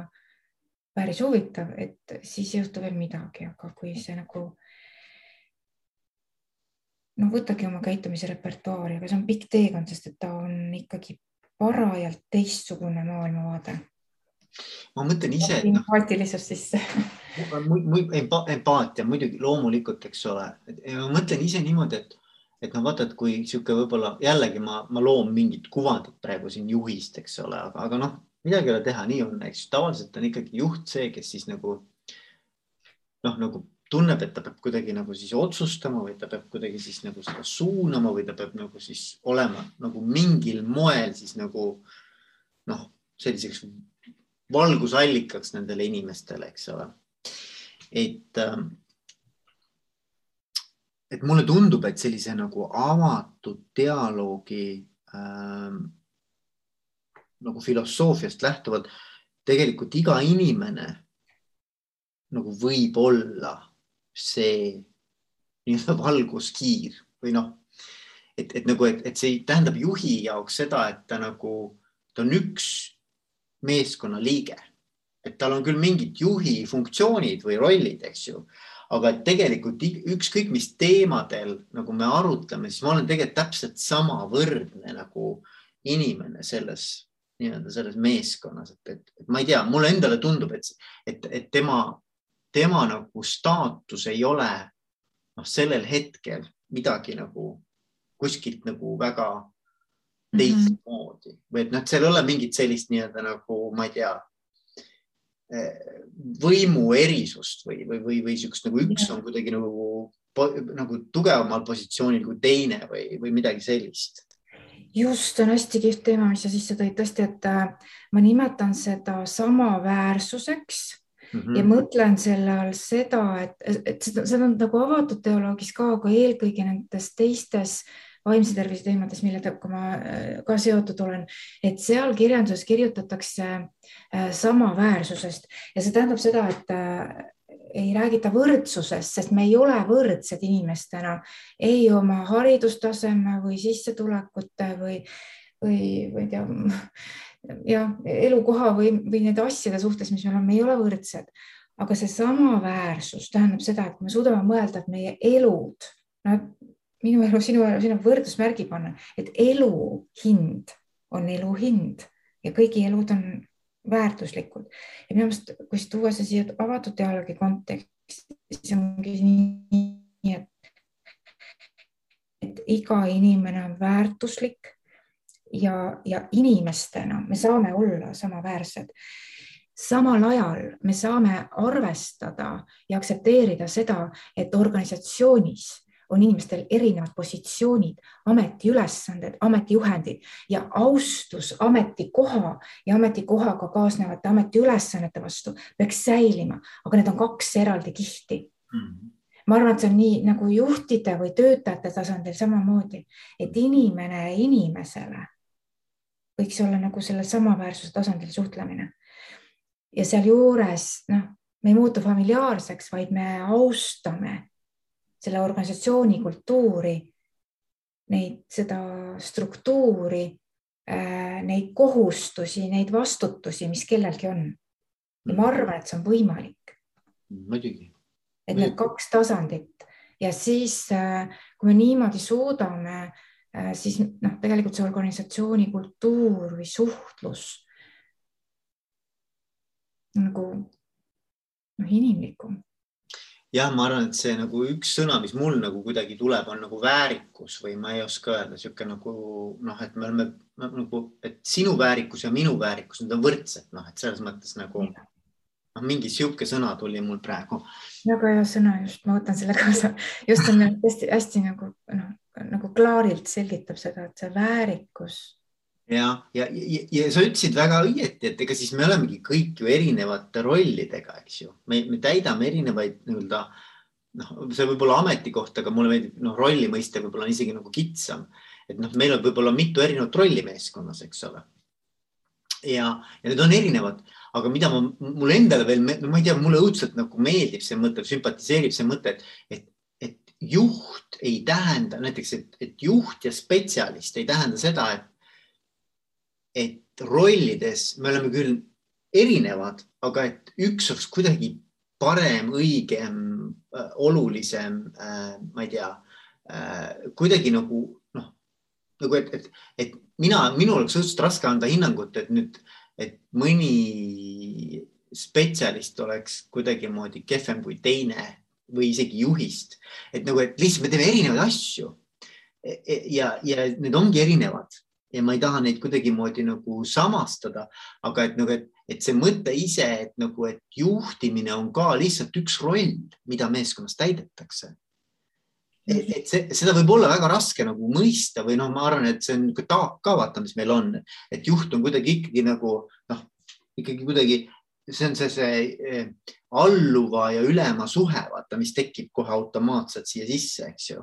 päris huvitav, et siis ei juhtu veel midagi, aga kui see nagu no võtagi oma käitumise repertuaari, aga see on pikk teekond, sest et ta on ikkagi parajalt teistsugune maailmavaade. ma mõtlen ise. empaatilisust sisse empa, empaatia muidugi loomulikult, eks ole. ma mõtlen ise niimoodi, et, et no vaata, et kui sihuke võib-olla jällegi ma, ma loon mingit kuvandit praegu siin juhist, eks ole, aga, aga noh, midagi ei ole teha, nii on, eks tavaliselt on ikkagi juht see, kes siis nagu noh, nagu tunneb, et ta peab kuidagi nagu siis otsustama või ta peab kuidagi siis nagu seda suunama või ta peab nagu siis olema nagu mingil moel siis nagu noh, selliseks valgusallikaks nendele inimestele, eks ole. et, ähm, et mulle tundub, et sellise nagu avatud dialoogi ähm, nagu filosoofiast lähtuvalt tegelikult iga inimene nagu võib olla see nii-öelda valguskiir või noh, et, et nagu, et, et see tähendab juhi jaoks seda, et ta nagu, ta on üks meeskonna liige, et tal on küll mingid juhi funktsioonid või rollid, eks ju, aga tegelikult ükskõik mis teemadel nagu me arutleme, siis ma olen tegelikult täpselt sama võrdne nagu inimene selles nii-öelda selles meeskonnas, et, et, et ma ei tea, mulle endale tundub, et, et, et tema tema nagu staatus ei ole noh, sellel hetkel midagi nagu kuskilt nagu väga mhm. teistmoodi mm -hmm. või et noh, et seal ei ole mingit sellist nii-öelda nagu ma ei tea, eh, võimu erisust või, või, või, või niisugust nagu üks on kuidagi nagu, nagu tugevamal positsioonil kui teine või, või midagi sellist just, on hästi kihvt teema, mis sa sisse tõid, tõesti, et äh, ma nimetan seda samaväärsuseks Mm -hmm. ja mõtlen selle all seda, et, et seda, seda on nagu avatud teoloogis ka, aga eelkõige nendes teistes vaimse tervise teemades, millega ma äh, ka seotud olen, et seal kirjanduses kirjutatakse äh, samaväärsusest ja see tähendab seda, et äh, ei räägita võrdsusest, sest me ei ole võrdsed inimestena ei oma haridustaseme või sissetulekute või, või, või ei tea ja elukoha või, või nende asjade suhtes, mis me oleme, me ei ole võrdsed. aga see samaväärsus tähendab seda, et me suudame mõelda, et meie elud, no minu elu, sinu elu, sinna võrdusmärgi panna, et elu hind on elu hind ja kõigi elud on väärtuslikud. ja minu meelest, kui tuua see siia avatud dialoogi konteksti, siis ongi nii, et, et et iga inimene on väärtuslik ja, ja inimestena me saame olla samaväärsed. samal ajal me saame arvestada ja aktsepteerida seda, et organisatsioonis on inimestel erinevad positsioonid, ametiülesanded, ametijuhendid ja austus ametikoha ja ametikohaga kaasnevate ametiülesannete vastu peaks säilima, aga need on kaks eraldi kihti mm. -hmm ma arvan, et see on nii nagu juhtide või töötajate tasandil samamoodi, et inimene inimesele võiks olla nagu sellel samaväärsuse tasandil suhtlemine. ja sealjuures noh, me ei muutu familiaarseks, vaid me austame selle organisatsiooni kultuuri, neid, seda struktuuri, äh, neid kohustusi, neid vastutusi, mis kellelgi on. ja ma arvan, et see on võimalik. muidugi. et need kaks tasandit ja siis, äh, kui me niimoodi suudame, siis noh, tegelikult see organisatsiooni kultuur või suhtlus nagu noh, inimlikum. Jah, ma arvan, et see nagu üks sõna, mis mul nagu kuidagi tuleb, on nagu väärikus või ma ei oska öelda, niisugune nagu noh, et me oleme nagu, et sinu väärikus ja minu väärikus, need on võrdsed, noh, et selles mõttes nagu noh, mingi sihuke sõna tuli mul praegu. väga hea sõna, just ma võtan selle kaasa, just on hästi-hästi nagu noh, nagu klaarilt selgitab seda, et see väärikus. Ja, ja, ja, ja sa ütlesid väga õieti, et ega siis me olemegi kõik ju erinevate rollidega, eks ju, me, me täidame erinevaid nii-öelda noh, see võib olla ametikoht, aga mulle meeldib noh, rolli mõiste võib-olla on isegi nagu kitsam, et noh, meil on võib-olla mitu erinevat rolli meeskonnas, eks ole. ja, ja need on erinevad, aga mida ma, mulle endale veel, no ma ei tea, mulle õudselt nagu meeldib see mõte, sümpatiseerib see mõte, et, et, juht ei tähenda näiteks, et, et juht ja spetsialist ei tähenda seda, et et rollides me oleme küll erinevad, aga et üks oleks kuidagi parem, õigem, äh, olulisem, äh, ma ei tea, äh, kuidagi nagu noh, nagu et, et, et mina, minul oleks õudselt raske anda hinnangut, et nüüd, et mõni spetsialist oleks kuidagimoodi kehvem kui teine või isegi juhist, et nagu, et lihtsalt me teeme erinevaid asju. E, e, ja, ja need ongi erinevad ja ma ei taha neid kuidagimoodi nagu samastada, aga et nagu, et, et see mõte ise, et nagu, et juhtimine on ka lihtsalt üks roll, mida meeskonnas täidetakse. et, et see, seda võib olla väga raske nagu mõista või noh, ma arvan, et see on taak ka vaata, mis meil on, et juht on kuidagi ikkagi nagu noh, ikkagi kuidagi see on see, see eh, alluva ja ülema suhe, vaata, mis tekib kohe automaatselt siia sisse, eks ju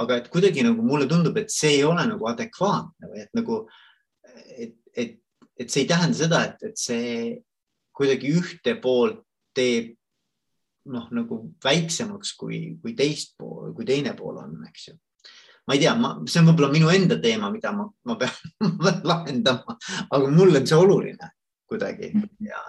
aga et kuidagi nagu mulle tundub, et see ei ole nagu adekvaatne või et nagu, et, et, et see ei tähenda seda, et, et see kuidagi ühte poolt teeb noh, nagu väiksemaks kui, kui teist pool, kui teine pool on, eks ju. ma ei tea, see on võib-olla minu enda teema, mida ma, ma pean lahendama, aga mulle on see oluline kuidagi ja,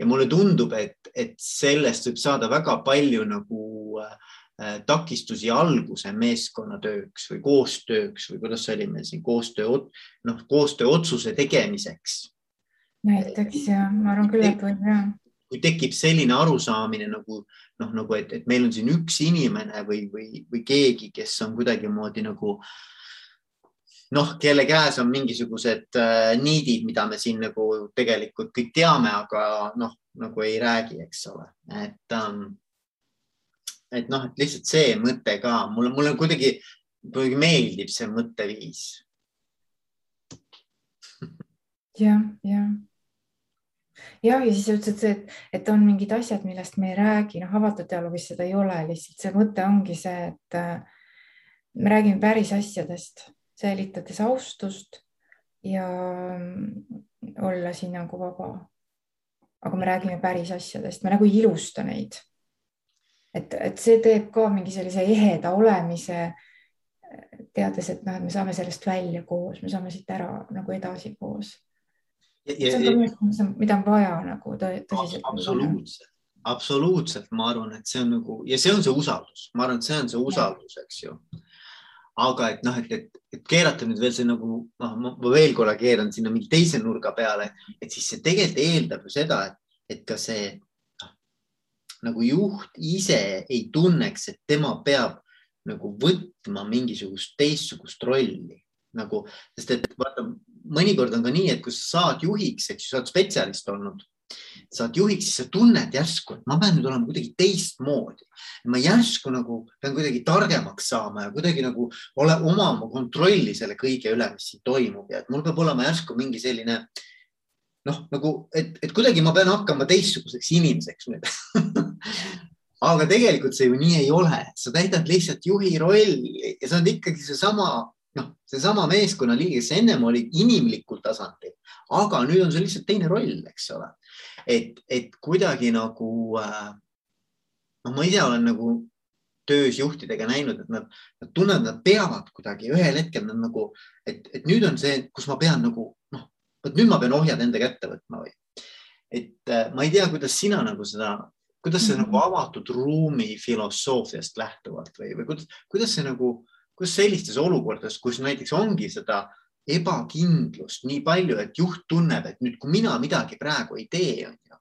ja mulle tundub, et, et sellest võib saada väga palju nagu äh, Äh, takistusi alguse meeskonnatööks või koostööks või kuidas see oli meil siin koostöö, noh, koostööotsuse tegemiseks. näiteks ja ma arvan küll, et võib ja. kui tekib selline arusaamine nagu noh, nagu et, et meil on siin üks inimene või, või, või keegi, kes on kuidagimoodi nagu noh, kelle käes on mingisugused äh, niidid, mida me siin nagu tegelikult kõik teame, aga noh, nagu ei räägi, eks ole, et ähm, et noh, et lihtsalt see mõte ka mulle, mulle kuidagi, kuidagi meeldib see mõtteviis. jah, jah. ja, ja siis sa ütlesid, et, et on mingid asjad, millest me ei räägi, noh, avatud dialoogis seda ei ole, lihtsalt see mõte ongi see, et äh, me räägime päris asjadest, säilitades austust ja mm, olla siin nagu vaba. aga me räägime päris asjadest, me nagu ei ilusta neid et, et see teeb ka mingi sellise eheda olemise, teades, et noh, et me saame sellest välja koos, me saame siit ära nagu edasi koos. see on ka midagi, mida on vaja nagu tõsiselt. absoluutselt, absoluutselt, ma arvan, et see on nagu ja see on see usaldus, ma arvan, et see on see usaldus, eks ju aga et noh, et, et, et keerata nüüd veel see nagu noh, ma veel korra keeran sinna mingi teise nurga peale, et siis see tegelikult eeldab ju seda, et, et ka see nagu juht ise ei tunneks, et tema peab nagu võtma mingisugust teistsugust rolli. Nagu, sest et vaata, mõnikord on ka nii, et kui sa saad juhiks, eks ju, sa oled spetsialist olnud, saad juhiks, siis sa tunned järsku, et ma pean nüüd olema kuidagi teistmoodi. ma järsku nagu pean kuidagi targemaks saama ja kuidagi nagu ole, omama kontrolli selle kõige üle, mis siin toimub ja et mul peab olema järsku mingi selline noh, nagu, et, et kuidagi ma pean hakkama teistsuguseks inimeseks nüüd aga tegelikult see ju nii ei ole, sa täidad lihtsalt juhi rolli ja sa oled ikkagi seesama, noh, seesama meeskonnaliige, kes ennem oli inimlikul tasandil, aga nüüd on see lihtsalt teine roll, eks ole. Et, et kuidagi nagu äh, noh, ma ise olen nagu töös juhtidega näinud, et nad, nad tunnevad, nad peavad kuidagi ühel hetkel nad nagu, et, et nüüd on see, kus ma pean nagu noh, vot nüüd ma pean ohjad enda kätte võtma või. et äh, ma ei tea, kuidas sina nagu seda kuidas see mm -hmm. nagu avatud ruumi filosoofiast lähtuvalt või, või kuidas, kuidas see nagu, kuidas sellistes olukordades, kus näiteks ongi seda ebakindlust nii palju, et juht tunneb, et nüüd, kui mina midagi praegu ei tee, on ju,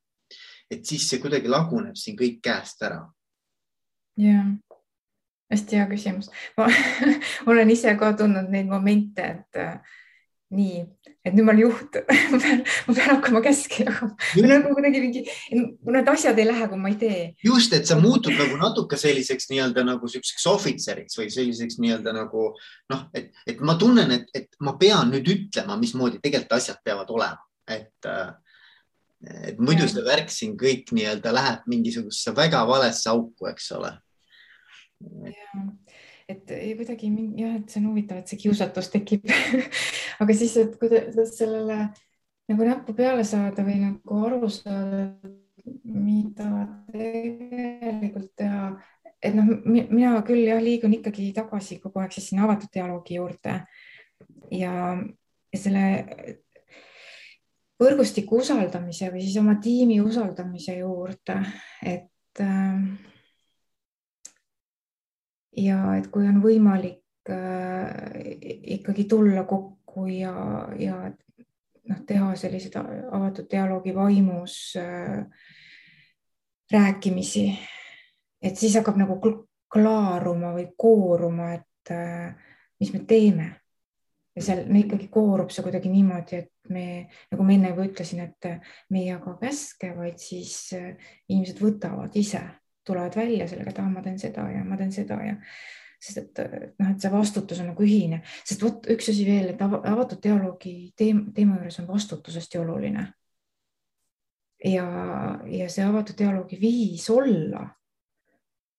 et siis see kuidagi laguneb siin kõik käest ära. jah, hästi hea küsimus. ma olen ise ka tundnud neid momente, et nii, et nüüd ma olen juht ma pean, ma pean hakkama käske jagama. nagu kuidagi mingi, need asjad ei lähe, kui ma ei tee. just, et sa muutud nagu natuke selliseks nii-öelda nagu siukseks ohvitseriks või selliseks nii-öelda nagu noh, et, et ma tunnen, et, et ma pean nüüd ütlema, mismoodi tegelikult asjad peavad olema, et et muidu see värk siin kõik nii-öelda läheb mingisugusesse väga valesse auku, eks ole. Et kuidagi jah, et see on huvitav, et see kiusatus tekib. Aga siis, et kuidas sellele nagu näppu peale saada või nagu aru saada, mida tegelikult teha, et noh, mina küll jah, liigun ikkagi tagasi kogu aeg siis sinna avatud dialoogi juurde. Ja, ja selle võrgustiku usaldamise või siis oma tiimi usaldamise juurde, et äh, ja et kui on võimalik äh, ikkagi tulla kokku ja, ja noh, teha selliseid avatud dialoogi vaimus äh, rääkimisi, et siis hakkab nagu klaaruma või kooruma, et äh, mis me teeme. ja seal no ikkagi koorub see kuidagi niimoodi, et me, nagu ma enne juba ütlesin, et me ei jaga käske, vaid siis inimesed võtavad ise tulevad välja sellega, et ah, ma teen seda ja ma teen seda ja sest et noh, et see vastutus on nagu ühine, sest vot üks asi veel, et avatud dialoogi teema, teema juures on vastutus hästi oluline. ja, ja see avatud dialoogi viis olla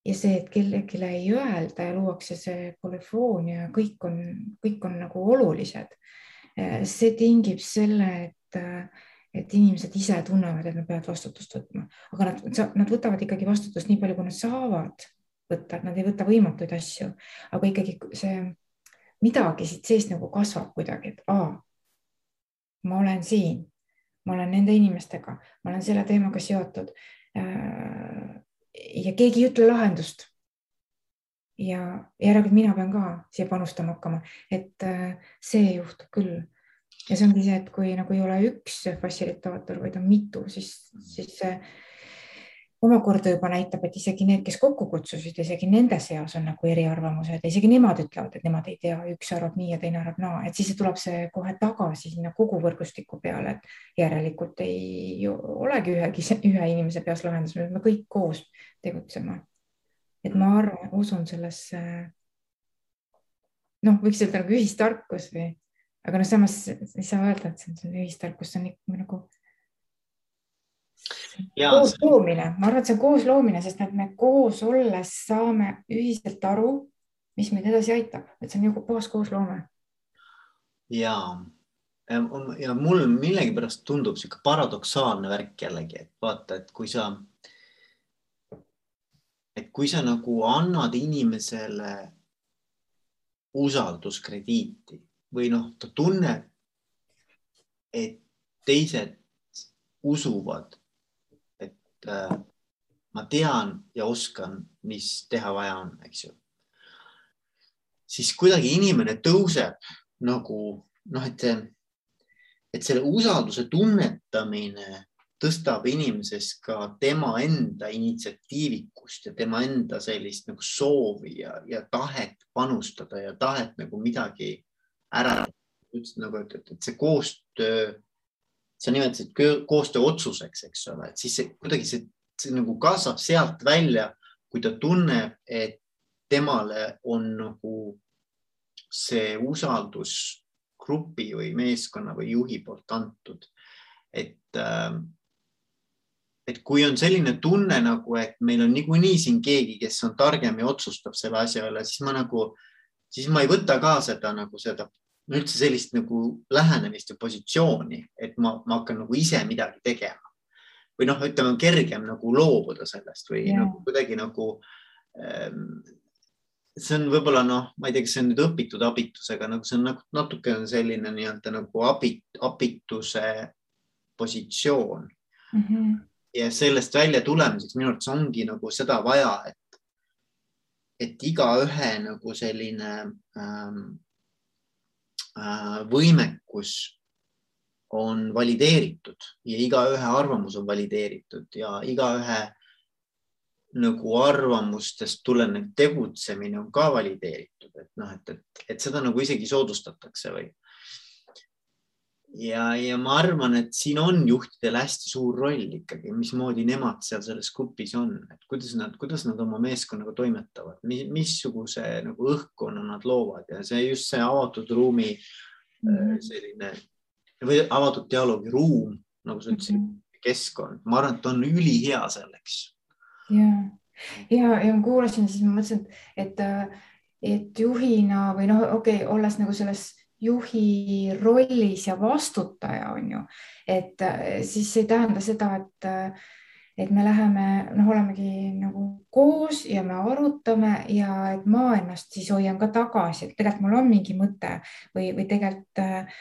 ja see, et kellelegi ei öelda ja luuakse see polüfoon ja kõik on, kõik on nagu olulised. see tingib selle, et et inimesed ise tunnevad, et nad peavad vastutust võtma, aga nad, nad võtavad ikkagi vastutust nii palju, kui nad saavad võtta, et nad ei võta võimatuid asju, aga ikkagi see midagi siit seest nagu kasvab kuidagi, et aa, ma olen siin, ma olen nende inimestega, ma olen selle teemaga seotud. Äh, ja keegi ei ütle lahendust. ja järelikult mina pean ka siia panustama hakkama, et äh, see juhtub küll ja see ongi see, et kui nagu ei ole üks fassilitaator, vaid on mitu, siis, siis see omakorda juba näitab, et isegi need, kes kokku kutsusid, isegi nende seas on nagu eriarvamused, isegi nemad ütlevad, et nemad ei tea, üks arvab nii ja teine arvab naa, et siis tuleb see kohe tagasi sinna kogu võrgustiku peale, et järelikult ei olegi ühegi, ühe inimese peas lahendus, me peame kõik koos tegutsema. et ma arvan, usun sellesse. noh, võiks öelda nagu ühistarkus või aga noh, samas ei saa öelda, et see on ühistarkus, see on ikka nagu koos loomine, ma arvan, et see on koos loomine, sest et me koos olles saame ühiselt aru, mis meid edasi aitab, et see on ju puhas koosloome. ja, ja mul millegipärast tundub sihuke paradoksaalne värk jällegi, et vaata, et kui sa, et kui sa nagu annad inimesele usalduskrediiti või noh, ta tunneb, et teised usuvad, et äh, ma tean ja oskan, mis teha vaja on, eks ju. siis kuidagi inimene tõuseb nagu noh, et et selle usalduse tunnetamine tõstab inimeses ka tema enda initsiatiivikust ja tema enda sellist nagu soovi ja, ja tahet panustada ja tahet nagu midagi ära. ütlesid nagu, et, et, et see koostöö, sa nimetasid koostöö otsuseks, eks ole, et siis see kuidagi see, see nagu kasvab sealt välja, kui ta tunneb, et temale on nagu see usaldus grupi või meeskonna või juhi poolt antud. et, ähm, et kui on selline tunne nagu, et meil on niikuinii siin keegi, kes on targem ja otsustab selle asja üle, siis ma nagu, siis ma ei võta ka seda nagu seda üldse sellist nagu lähenemist ja positsiooni, et ma, ma hakkan nagu ise midagi tegema või noh, ütleme kergem nagu loobuda sellest või yeah. nagu kuidagi nagu ähm, see on võib-olla noh, ma ei tea, kas see on nüüd õpitud abitusega, nagu see on nagu natuke on selline nii-öelda nagu abit, abituse positsioon mm. -hmm. ja sellest välja tulemiseks minu arvates ongi nagu seda vaja, et, et igaühe nagu selline ähm, äh, võimekus on valideeritud ja igaühe arvamus on valideeritud ja igaühe nagu arvamustest tulenev tegutsemine on ka valideeritud, et noh, et, et, et seda nagu isegi soodustatakse või. Ja, ja ma arvan, et siin on juhtidel hästi suur roll ikkagi, mismoodi nemad seal selles grupis on, et kuidas nad, kuidas nad oma meeskonnaga toimetavad, missuguse nagu õhkkonna nad loovad ja see just see avatud ruumi mm -hmm. selline või avatud dialoogi ruum, nagu sa ütlesid mm, -hmm. keskkond, ma arvan, et on ülihea selleks ja, ja, ja ma kuulasin, siis ma mõtlesin, et, et juhina või noh, okei okay,, olles nagu selles juhi rollis ja vastutaja on ju, et siis see ei tähenda seda, et et me läheme, noh, olemegi nagu koos ja me arutame ja et ma ennast siis hoian ka tagasi, et tegelikult mul on mingi mõte või, või tegelikult äh,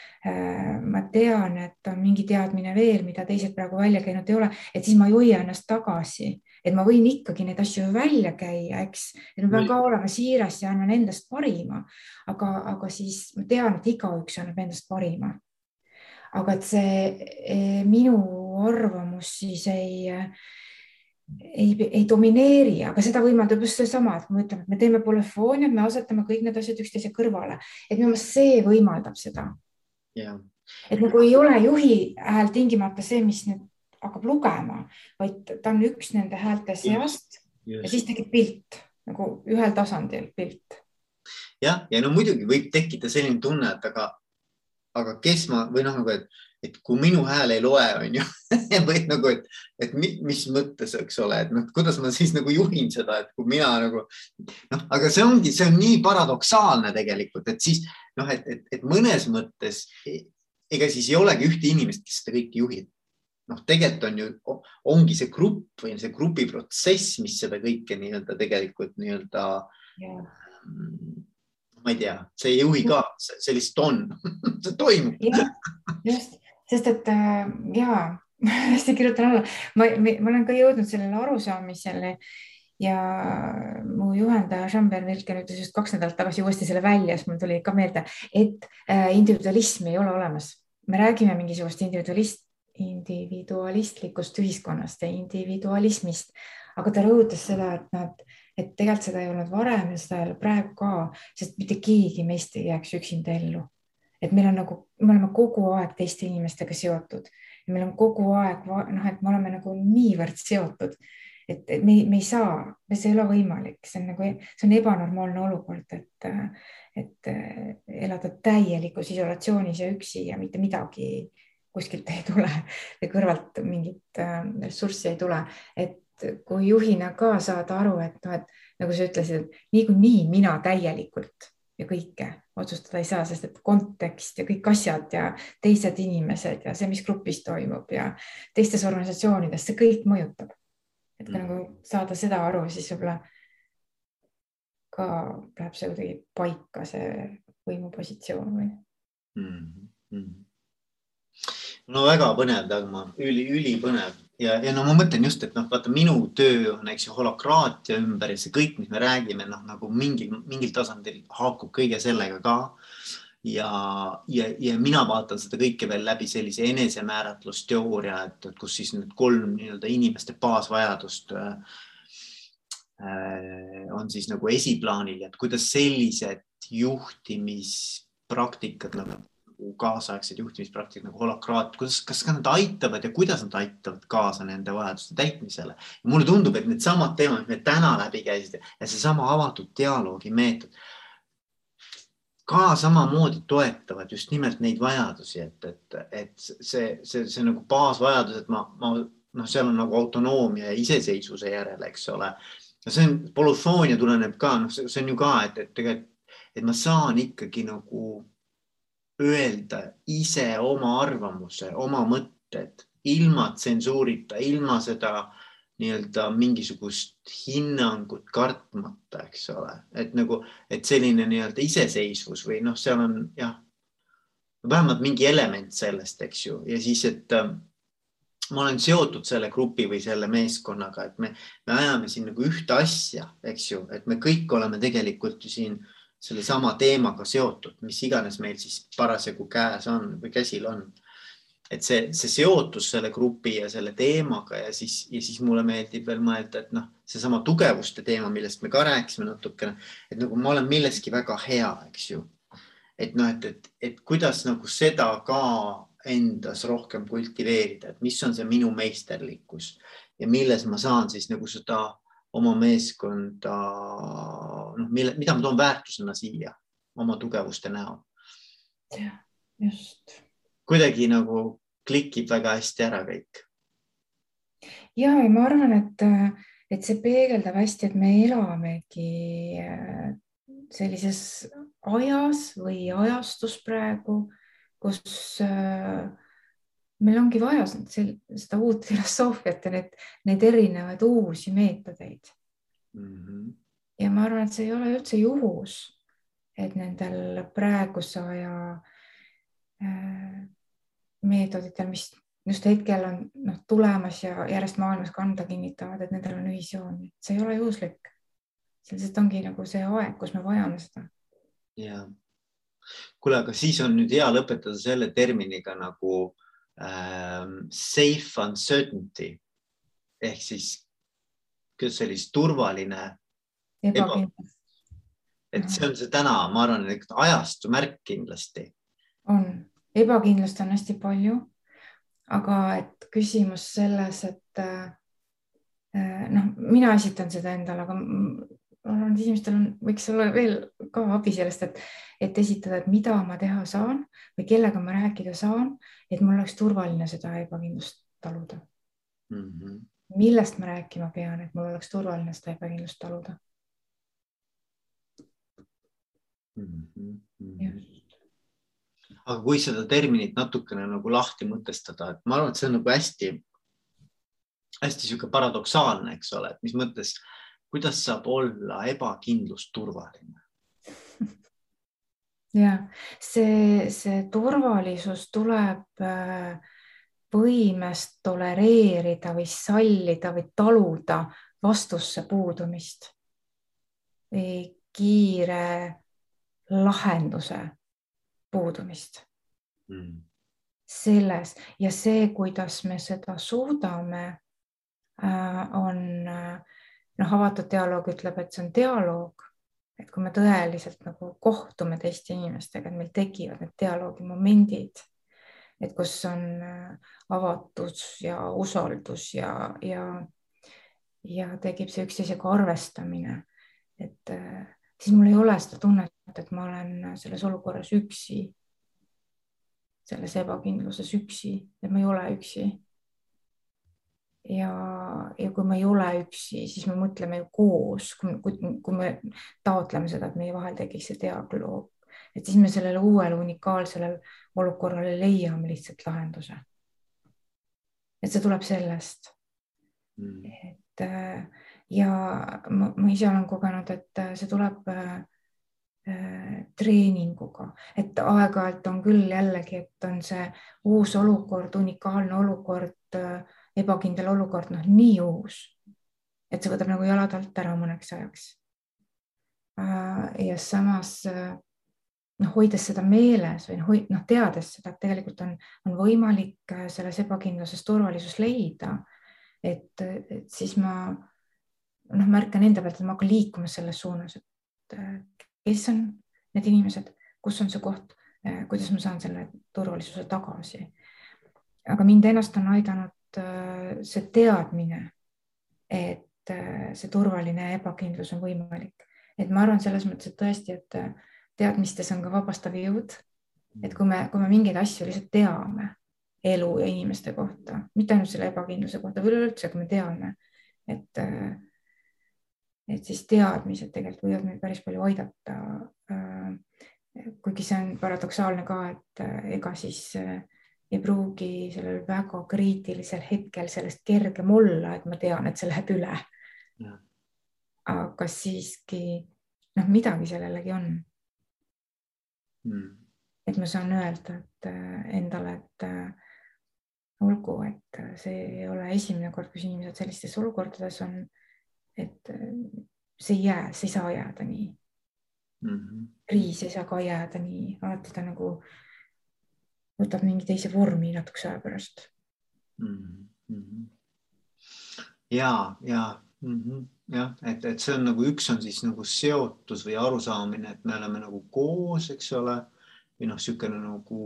ma tean, et on mingi teadmine veel, mida teised praegu välja käinud ei ole, et siis ma ei hoia ennast tagasi, et ma võin ikkagi neid asju välja käia, eks, et ma pean ka olema siiras ja annan endast parima, aga, aga siis ma tean, et igaüks annab endast parima. Aga et see eh, minu arvamus siis ei, ei, ei domineeri, aga seda võimaldab just seesama, et me ütleme, et me teeme polüfooniat, me asetame kõik need asjad üksteise kõrvale, et minu meelest see võimaldab seda. Yeah.. et nagu ei ole juhi hääl tingimata see, mis nüüd hakkab lugema, vaid ta on üks nende häälte seast yes. ja siis tekib pilt nagu ühel tasandil pilt. jah, ja no muidugi võib tekkida selline tunne, et aga aga kes ma või noh, nagu, et, et kui minu hääl ei loe, on ju või nagu, et, et mis mõttes, eks ole, et noh, kuidas ma siis nagu juhin seda, et kui mina nagu noh, aga see ongi, see on nii paradoksaalne tegelikult, et siis noh, et, et, et mõnes mõttes ega siis ei olegi ühte inimest, kes seda kõike juhib. Noh, tegelikult on ju, ongi see grupp või see grupiprotsess, mis seda kõike nii-öelda tegelikult nii-öelda yeah ma ei tea, see ei juhi ka, see lihtsalt on see toimub. just, sest et äh, ja hästi kirjutan alla, ma, ma olen ka jõudnud sellele arusaamisele ja mu juhendaja Jean-Pierre Vilken ütles just kaks nädalat tagasi uuesti selle välja, siis mul tuli ka meelde, et äh, individualismi ei ole olemas. me räägime mingisugust individualist, individualistlikust ühiskonnast ja individualismist, aga ta rõhutas seda, et nad et tegelikult seda ei olnud varem ja seda ei ole praegu ka, sest mitte keegi meist ei jääks üksinda ellu. et meil on nagu, me oleme kogu aeg teiste inimestega seotud. Ja meil on kogu aeg noh, et me oleme nagu niivõrd seotud, et, et me, me ei saa, see ei ole võimalik, see on nagu, see on ebanormaalne olukord, et, et elada täielikus isolatsioonis ja üksi ja mitte midagi kuskilt ei tule ja kõrvalt mingit äh, ressurssi ei tule, et kui juhina ka saada aru, et noh, et nagu sa ütlesid, et niikuinii mina täielikult ja kõike otsustada ei saa, sest et kontekst ja kõik asjad ja teised inimesed ja see, mis grupis toimub ja teistes organisatsioonides, see kõik mõjutab. et kui mm. nagu saada seda aru, siis võib-olla ka läheb see kuidagi paika, see võimupositsioon või mm. -hmm. No väga põnev, Dagmar, üli, ülipõnev ja, ja no ma mõtlen just, et noh, vaata minu töö on, eks ju, holokraatia ümber ja see kõik, mis me räägime, noh nagu mingil, mingil tasandil haakub kõige sellega ka. ja, ja, ja mina vaatan seda kõike veel läbi sellise enesemääratlusteooria, et, et kus siis need kolm nii-öelda inimeste baasvajadust äh, on siis nagu esiplaanil, et kuidas sellised juhtimispraktikad nagu kaasaegsed juhtimispraktikad nagu holakraat, kuidas, kas ka nad aitavad ja kuidas nad aitavad kaasa nende vajaduste täitmisele. mulle tundub, et needsamad teemad, mis me täna läbi käisime ja seesama avatud dialoogi meetod ka samamoodi toetavad just nimelt neid vajadusi, et, et, et see, see, see nagu baasvajadus, et ma, ma noh, seal on nagu autonoomia ja iseseisvuse järele, eks ole. ja see on, polüfoonia tuleneb ka, noh, see on ju ka, et, et tegelikult, et ma saan ikkagi nagu öelda ise oma arvamuse, oma mõtted ilma tsensuurita, ilma seda äh, nii-öelda mingisugust hinnangut kartmata, eks ole, et nagu, et selline nii-öelda iseseisvus või noh, seal on jah, vähemalt mingi element sellest, eks ju, ja siis, et äh, ma olen seotud selle grupi või selle meeskonnaga, et me, me ajame siin nagu ühte asja, eks ju, et me kõik oleme tegelikult ju siin sellesama teemaga seotud, mis iganes meil siis parasjagu käes on või käsil on et see, see seotus selle grupi ja selle teemaga ja siis, ja siis mulle meeldib veel mõelda, et noh, seesama tugevuste teema, millest me ka rääkisime natukene, et nagu ma olen milleski väga hea, eks ju. et noh, et, et, et kuidas nagu seda ka endas rohkem kultiveerida, et mis on see minu meisterlikkus ja milles ma saan siis nagu seda oma meeskonda, noh, mille, mida ma toon väärtusena siia oma tugevuste näol. just kuidagi nagu klikib väga hästi ära kõik. ja, ja ma arvan, et, et see peegeldab hästi, et me elamegi äh, sellises ajas või ajastus praegu, kus äh, meil ongi vaja seda uut filosoofiat ja need, neid erinevaid uusi meetodeid mm. -hmm. Ja ma arvan, et see ei ole üldse juhus, et nendel praeguse aja äh, meetoditel, mis just hetkel on noh, tulemas ja järjest maailmas kanda kinnitavad, et nendel on ühisjoon, see ei ole juhuslik. see lihtsalt ongi nagu see aeg, kus me vajame seda. ja, kuule, aga siis on nüüd hea lõpetada selle terminiga nagu ähm, safe uncertainty ehk siis, siis turvaline ebakindlus. et see on see täna, ma arvan, ajastu märk kindlasti. on ebakindlust on hästi palju. aga et küsimus selles, et äh, noh, mina esitan seda endale, aga ma arvan, et inimestel on, võiks olla veel ka abi sellest, et, et esitada, et mida ma teha saan või kellega ma rääkida saan, et mul oleks turvaline seda ebakindlust taluda mm. -hmm. millest ma rääkima pean, et mul oleks turvaline seda ebakindlust taluda mm. -hmm. Just aga kui seda terminit natukene nagu lahti mõtestada, et ma arvan, et see on nagu hästi, hästi niisugune paradoksaalne, eks ole, et mis mõttes, kuidas saab olla ebakindlus turvaline? ja see, see turvalisus tuleb äh, võimest tolereerida või sallida või taluda vastusse puudumist. kiire lahenduse puudumist. Mm.. selles ja see, kuidas me seda suudame, äh, on äh, noh, avatud dialoog ütleb, et see on dialoog, et kui me tõeliselt nagu kohtume teiste inimestega, et meil tekivad need dialoogi momendid, et kus on äh, avatus ja usaldus ja, ja, ja tekib see üksteisega arvestamine, et siis mul ei ole seda tunnet, et ma olen selles olukorras üksi, selles ebakindluses üksi, et ma ei ole üksi. ja, ja kui me ei ole üksi, siis me mõtleme ju koos, kui, kui, kui me taotleme seda, et meie vahel tekiks see dialoog, et siis me sellele uuele unikaalsele olukorrale leiame lihtsalt lahenduse. et see tuleb sellest mm., et ja ma, ma ise olen kogenud, et see tuleb treeninguga, et aeg-ajalt on küll jällegi, et on see uus olukord, unikaalne olukord, äh, ebakindel olukord, noh, nii uus, et see võtab nagu jalad alt ära mõneks ajaks. Äh, ja samas noh, hoides seda meeles või noh, noh, teades seda, et tegelikult on, on võimalik äh, selles ebakindluses turvalisus leida, et, siis ma noh, märkan enda pealt, et ma hakkan liikuma selles suunas, et äh, kes on need inimesed, kus on see koht, äh, kuidas ma saan selle turvalisuse tagasi. aga mind ennast on aidanud see teadmine, et see turvaline ebakindlus on võimalik, et ma arvan selles mõttes, et tõesti, et teadmistes on ka vabastav jõud. et kui me, kui me mingeid asju lihtsalt teame elu ja inimeste kohta, mitte ainult selle ebakindluse kohta, või üleüldse, kui me teame, et, et siis teadmised tegelikult võivad meid päris palju aidata. kuigi see on paradoksaalne ka, et ega siis ei pruugi sellel väga kriitilisel hetkel sellest kergem olla, et ma tean, et see läheb üle. aga siiski noh, midagi sellelegi on mm.. et ma saan öelda, et äh, endale, et äh, olgu, et äh, see ei ole esimene kord, kus inimesed sellistes olukordades on. Et see ei jää, see ei saa jääda nii mm. -hmm. kriis ei saa ka jääda nii, alati ta nagu võtab mingi teise vormi natukese aja pärast mm. -hmm. ja, ja mm. -hmm jah, et, et see on nagu üks on siis nagu seotus või arusaamine, et me oleme nagu koos, eks ole, või noh, niisugune nagu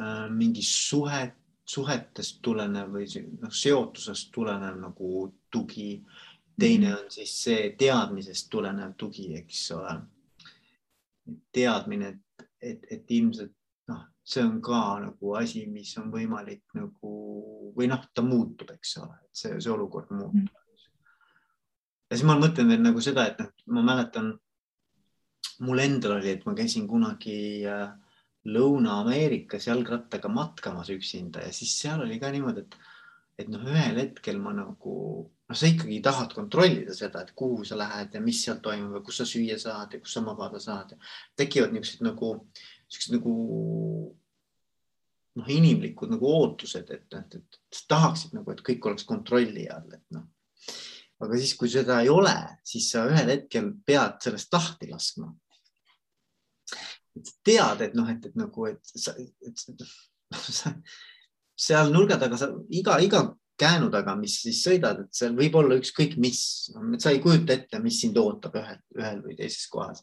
äh, mingi suhet, suhetest tulenev või noh, seotusest tulenev nagu tugi. teine mhm. on siis see teadmisest tulenev tugi, eks ole. teadmine, et, et, et ilmselt noh, see on ka nagu asi, mis on võimalik nagu või noh, ta muutub, eks ole, et see, see olukord muutub mm ja siis ma mõtlen veel nagu seda, et noh, ma mäletan, mul endal oli, et ma käisin kunagi äh, Lõuna-Ameerikas jalgrattaga matkamas üksinda ja siis seal oli ka niimoodi, et, et noh, ühel hetkel ma nagu, noh, sa ikkagi tahad kontrollida seda, et kuhu sa lähed ja mis seal toimub ja kus sa süüa saad ja kus sa magada saad. tekivad niisugused nagu, niisugused nagu noh, inimlikud nagu ootused, et, et, et, et tahaksid nagu, et kõik oleks kontrolli all, et noh aga siis, kui seda ei ole, siis sa ühel hetkel pead sellest lahti laskma. Tead, et noh, et, et nagu, et sa, et, sa seal nurga taga sa iga, iga käänu taga, mis siis sõidad, et seal võib olla ükskõik mis, sa ei kujuta ette, mis sind ootab ühel, ühel või teises kohas.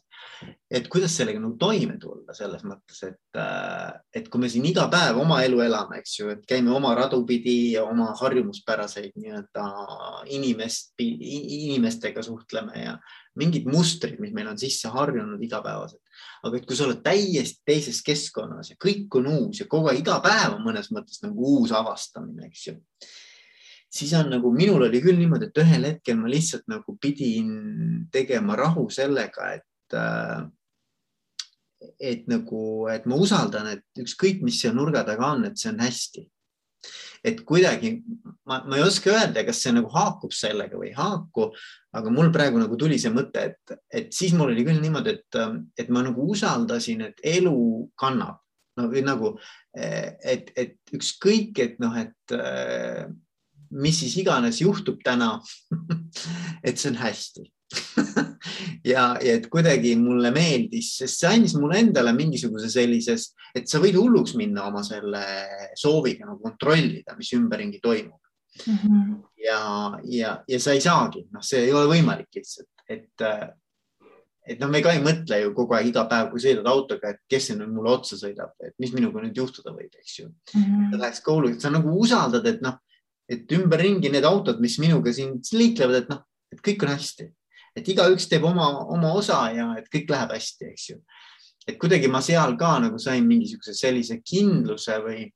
et kuidas sellega nagu toime tulla selles mõttes, et, äh, et kui me siin iga päev oma elu elame, eks ju, et käime oma radu pidi oma harjumuspäraseid nii-öelda inimest, inimestega suhtleme ja mingid mustrid, mis meil on sisse harjunud igapäevaselt. aga et kui sa oled täiesti teises keskkonnas ja kõik on uus ja kogu aeg, iga päev on mõnes mõttes nagu uus avastamine, eks ju siis on nagu minul oli küll niimoodi, et ühel hetkel ma lihtsalt nagu pidin tegema rahu sellega, et äh, et nagu, et ma usaldan, et ükskõik, mis seal nurga taga on, et see on hästi. et kuidagi ma, ma ei oska öelda, kas see nagu haakub sellega või ei haaku, aga mul praegu nagu tuli see mõte, et, et siis mul oli küll niimoodi, et, et ma nagu usaldasin, et elu kannab no, või nagu, et, et ükskõik, et noh, et mis siis iganes juhtub täna et see on hästi ja, ja et kuidagi mulle meeldis, sest see andis mulle endale mingisuguse sellises, et sa võid hulluks minna oma selle sooviga nagu kontrollida, mis ümberringi toimub mm. -hmm. ja, ja, ja sa ei saagi, noh, see ei ole võimalik lihtsalt, et, et noh, me ka ei mõtle ju kogu aeg iga päev, kui sõidad autoga, et kes see nüüd mulle otsa sõidab, et mis minuga nüüd juhtuda võib, eks ju mm. -hmm. Läheks kooli, sa nagu usaldad, et noh et ümberringi need autod, mis minuga siin liiklevad, et noh, et kõik on hästi, et igaüks teeb oma, oma osa ja et kõik läheb hästi, eks ju. et kuidagi ma seal ka nagu sain mingisuguse sellise kindluse või,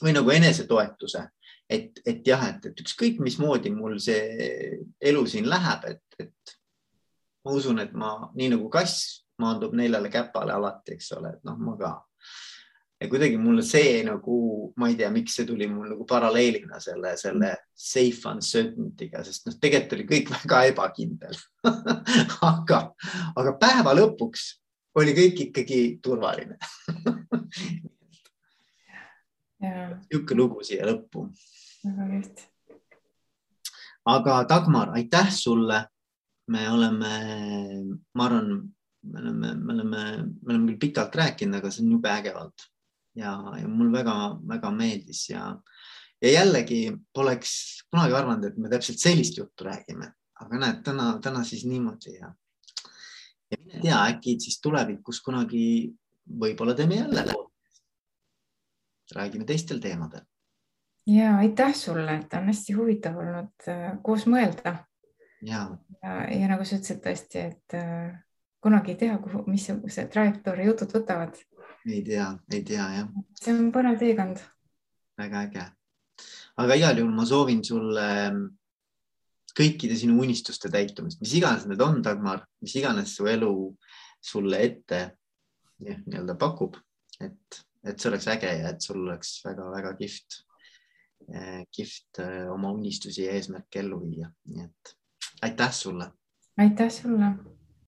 või nagu enesetoetuse, et, et jah, et, et ükskõik mismoodi mul see elu siin läheb, et, et ma usun, et ma nii nagu kass maandub neljale käpale alati, eks ole, et noh, ma ka ja kuidagi mulle see nagu, ma ei tea, miks see tuli mul nagu paralleelina selle, selle safe uncertainty'ga, sest noh, tegelikult oli kõik väga ebakindel aga, aga päeva lõpuks oli kõik ikkagi turvaline niisugune lugu siia lõppu. väga kihvt. aga Dagmar, aitäh sulle. me oleme, ma arvan, me oleme, me oleme, me oleme küll pikalt rääkinud, aga see on jube äge olnud ja, ja mul väga-väga meeldis ja, ja jällegi poleks kunagi arvanud, et me täpselt sellist juttu räägime, aga näed, täna, täna siis niimoodi ja, ja mine tea, äkki siis tulevikus kunagi võib-olla teeme jälle, räägime teistel teemadel. ja aitäh sulle, et on hästi huvitav olnud äh, koos mõelda. ja, ja, ja nagu sa ütlesid tõesti, et äh, kunagi ei tea, kuhu, missuguse trajektoori jutud võtavad. Ei tea, ei tea jah. see on põnev teekond. väga äge. aga igal juhul ma soovin sulle ähm, kõikide sinu unistuste täitumist, mis iganes need on, Dagmar, mis iganes su elu sulle ette nii-öelda pakub, et, et see oleks äge ja et sul oleks väga-väga kihvt, eh, kihvt eh, oma unistusi ja eesmärke ellu viia, nii et aitäh sulle. aitäh sulle